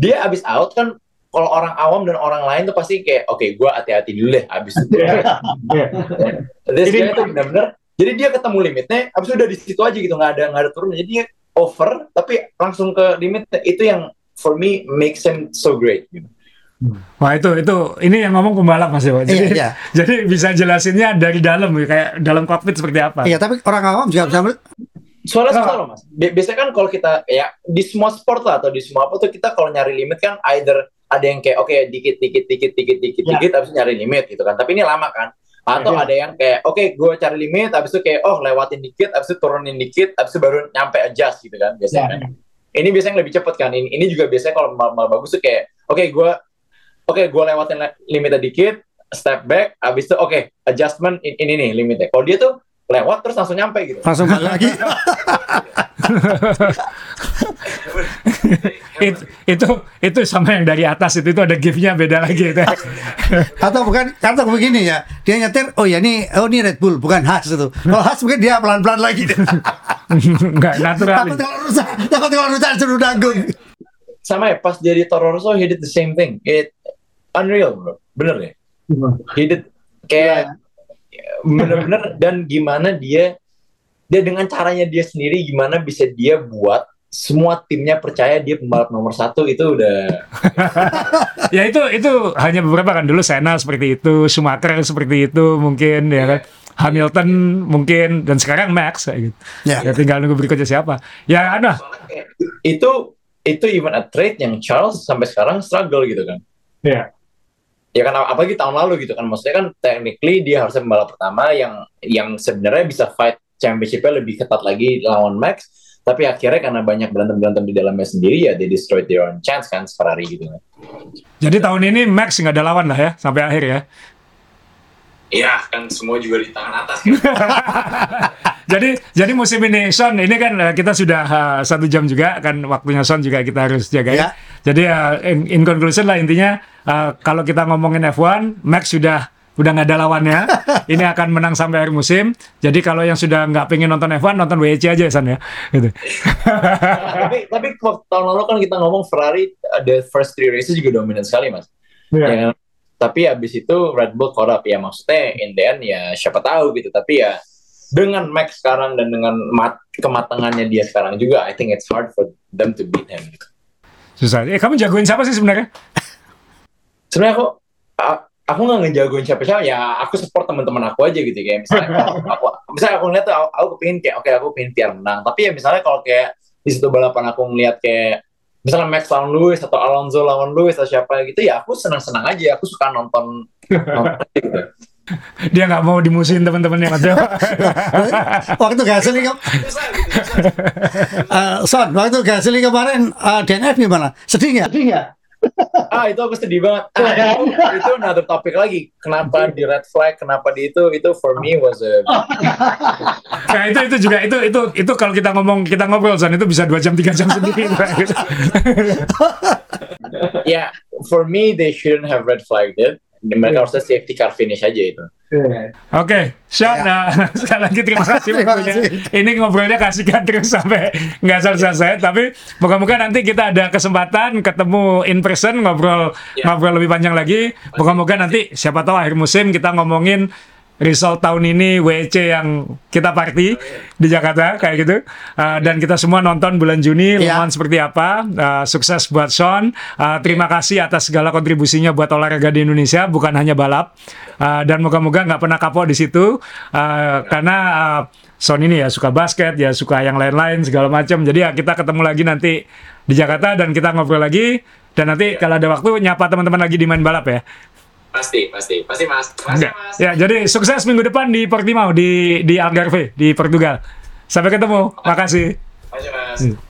Dia abis out kan kalau orang awam dan orang lain tuh pasti kayak oke gua hati-hati dulu deh abis itu Iya. this Jadi- guy tuh benar-benar jadi dia ketemu limitnya abis itu udah di situ aja gitu nggak ada nggak ada turun jadi dia over tapi langsung ke limitnya itu yang for me makes him so great gitu. Wah itu itu ini yang ngomong pembalap Mas Yo. Jadi, Iya, iya. [LAUGHS] jadi bisa jelasinnya dari dalam kayak dalam cockpit seperti apa. Iya, tapi orang awam juga bisa Soalnya susah loh mas. Bi- Biasanya kan kalau kita ya di semua sport lah atau di semua apa tuh kita kalau nyari limit kan either ada yang kayak oke dikit dikit dikit dikit dikit Ya. dikit habis nyari limit gitu kan. Tapi ini lama kan. Atau Iya. ada yang kayak, oke gue cari limit, abis itu kayak, oh lewatin dikit, abis itu turunin dikit, abis itu baru nyampe adjust gitu kan biasanya. kan. Ini biasanya lebih cepet kan. Ini, ini juga biasanya kalau mal, mal bagus tuh kayak, oke gue, oke gue lewatin le- limitnya dikit, step back, abis itu oke adjustment in- ini nih limitnya. Kalau dia tuh lewat terus langsung nyampe gitu. langsung balik lagi [LAUGHS] [LAUGHS] It- itu itu sama yang dari atas itu itu ada gift-nya beda lagi itu. [LAUGHS] atau bukan atau begini ya dia nyetir oh ya ini oh ini Red Bull bukan Haas itu kalau Haas mungkin dia pelan pelan lagi [LAUGHS] Enggak natural. takut kalau rusak takut kalau rusak suruh nanggung Sama ya, pas dia di Toro Rosso, he did the same thing. It unreal bro, bener ya? He did kayak bener-bener dan gimana dia dia dengan caranya dia sendiri gimana bisa dia buat semua timnya percaya dia pembalap nomor satu itu udah [LAUGHS] ya itu itu hanya beberapa kan dulu Senna seperti itu, Schumacher seperti itu mungkin ya kan. Hamilton mungkin dan sekarang Max kayak gitu. Ya. Ya tinggal nunggu berikutnya siapa. Ya ada. itu itu even a trade yang Charles sampai sekarang struggle gitu kan Iya. ya kan ap- apalagi tahun lalu gitu kan maksudnya kan technically dia harusnya pembalap pertama yang yang sebenarnya bisa fight championshipnya lebih ketat lagi lawan Max tapi akhirnya karena banyak berantem berantem di dalamnya sendiri ya they destroyed their own chance kan Ferrari gitu kan Jadi tahun ini Max nggak ada lawan lah ya sampai akhir ya. iya kan semua juga di tangan atas kan [LAUGHS] Jadi jadi musim ini Son ini kan eh, kita sudah eh, satu jam juga kan waktunya Son juga kita harus jaga ya. Ya. Jadi eh, in, in conclusion lah intinya eh, kalau kita ngomongin F1 Max sudah udah nggak ada lawannya. [LAUGHS] ini akan menang sampai akhir musim. Jadi kalau yang sudah nggak pengen nonton F1 nonton WEC aja Son ya. Gitu. [LAUGHS] tapi tapi waktu tahun lalu kan kita ngomong Ferrari uh, the first three races juga dominan sekali mas Iya. Ya kan? tapi habis itu Red Bull caught up ya maksudnya in the end ya siapa tahu gitu tapi ya dengan Max sekarang dan dengan mat kematangannya dia sekarang juga I think it's hard for them to beat him. Susah. Eh kamu jagoin siapa sih sebenarnya? sebenarnya aku a- aku nggak ngejagoin siapa-siapa ya aku support teman-teman aku aja gitu kayak misalnya [LAUGHS] aku misalnya aku ngeliat tuh aku, aku pengen kayak oke aku pengen Pierre menang. Tapi ya misalnya kalau kayak di situ balapan aku ngeliat kayak misalnya Max lawan Lewis atau Alonso lawan Lewis atau siapa gitu ya aku senang-senang aja. Aku suka nonton nonton gitu. [LAUGHS] Dia nggak mau dimusuhin teman-temannya Mas. [LAUGHS] Waktu Gasly ke Eh, Son waktu Gasly kemarin eh, DNF gimana? Sedih nggak? Sedih nggak ah itu aku sedih banget. Ah, itu, itu another topik lagi. Kenapa di red flag kenapa di itu? Itu for me was a [LAUGHS] Nah itu itu juga itu itu itu kalau kita ngomong kita ngobrol Son itu bisa dua jam tiga jam sendiri. [LAUGHS] Ya for me they shouldn't have red flagged it mereka harusnya safety car finish aja itu Oke, Sean, nah, [LAUGHS] sekali lagi terima [LAUGHS] kasih Terima kasih. Ini ngobrolnya kasihkan terus sampai nggak selesai, tapi moga-moga nanti kita ada kesempatan ketemu in person ngobrol Ya. ngobrol lebih panjang lagi. Moga-moga nanti siapa tahu akhir musim kita ngomongin result tahun ini WEC yang kita party di Jakarta kayak gitu. Uh, dan kita semua nonton bulan Juni Le Ya. Mans seperti apa. Uh, sukses buat Sean. Uh, terima kasih atas segala kontribusinya buat olahraga di Indonesia bukan hanya balap. Uh, dan moga-moga nggak pernah kapok di situ. Uh, karena uh, Son ini ya suka basket ya suka yang lain-lain segala macam jadi ya kita ketemu lagi nanti di Jakarta dan kita ngobrol lagi. Dan nanti kalau ada waktu nyapa teman-teman lagi di main balap ya pasti pasti pasti mas Oke. Ya, jadi sukses minggu depan di Portimao di di Algarve di Portugal. Sampai ketemu. Makasih. Makasih mas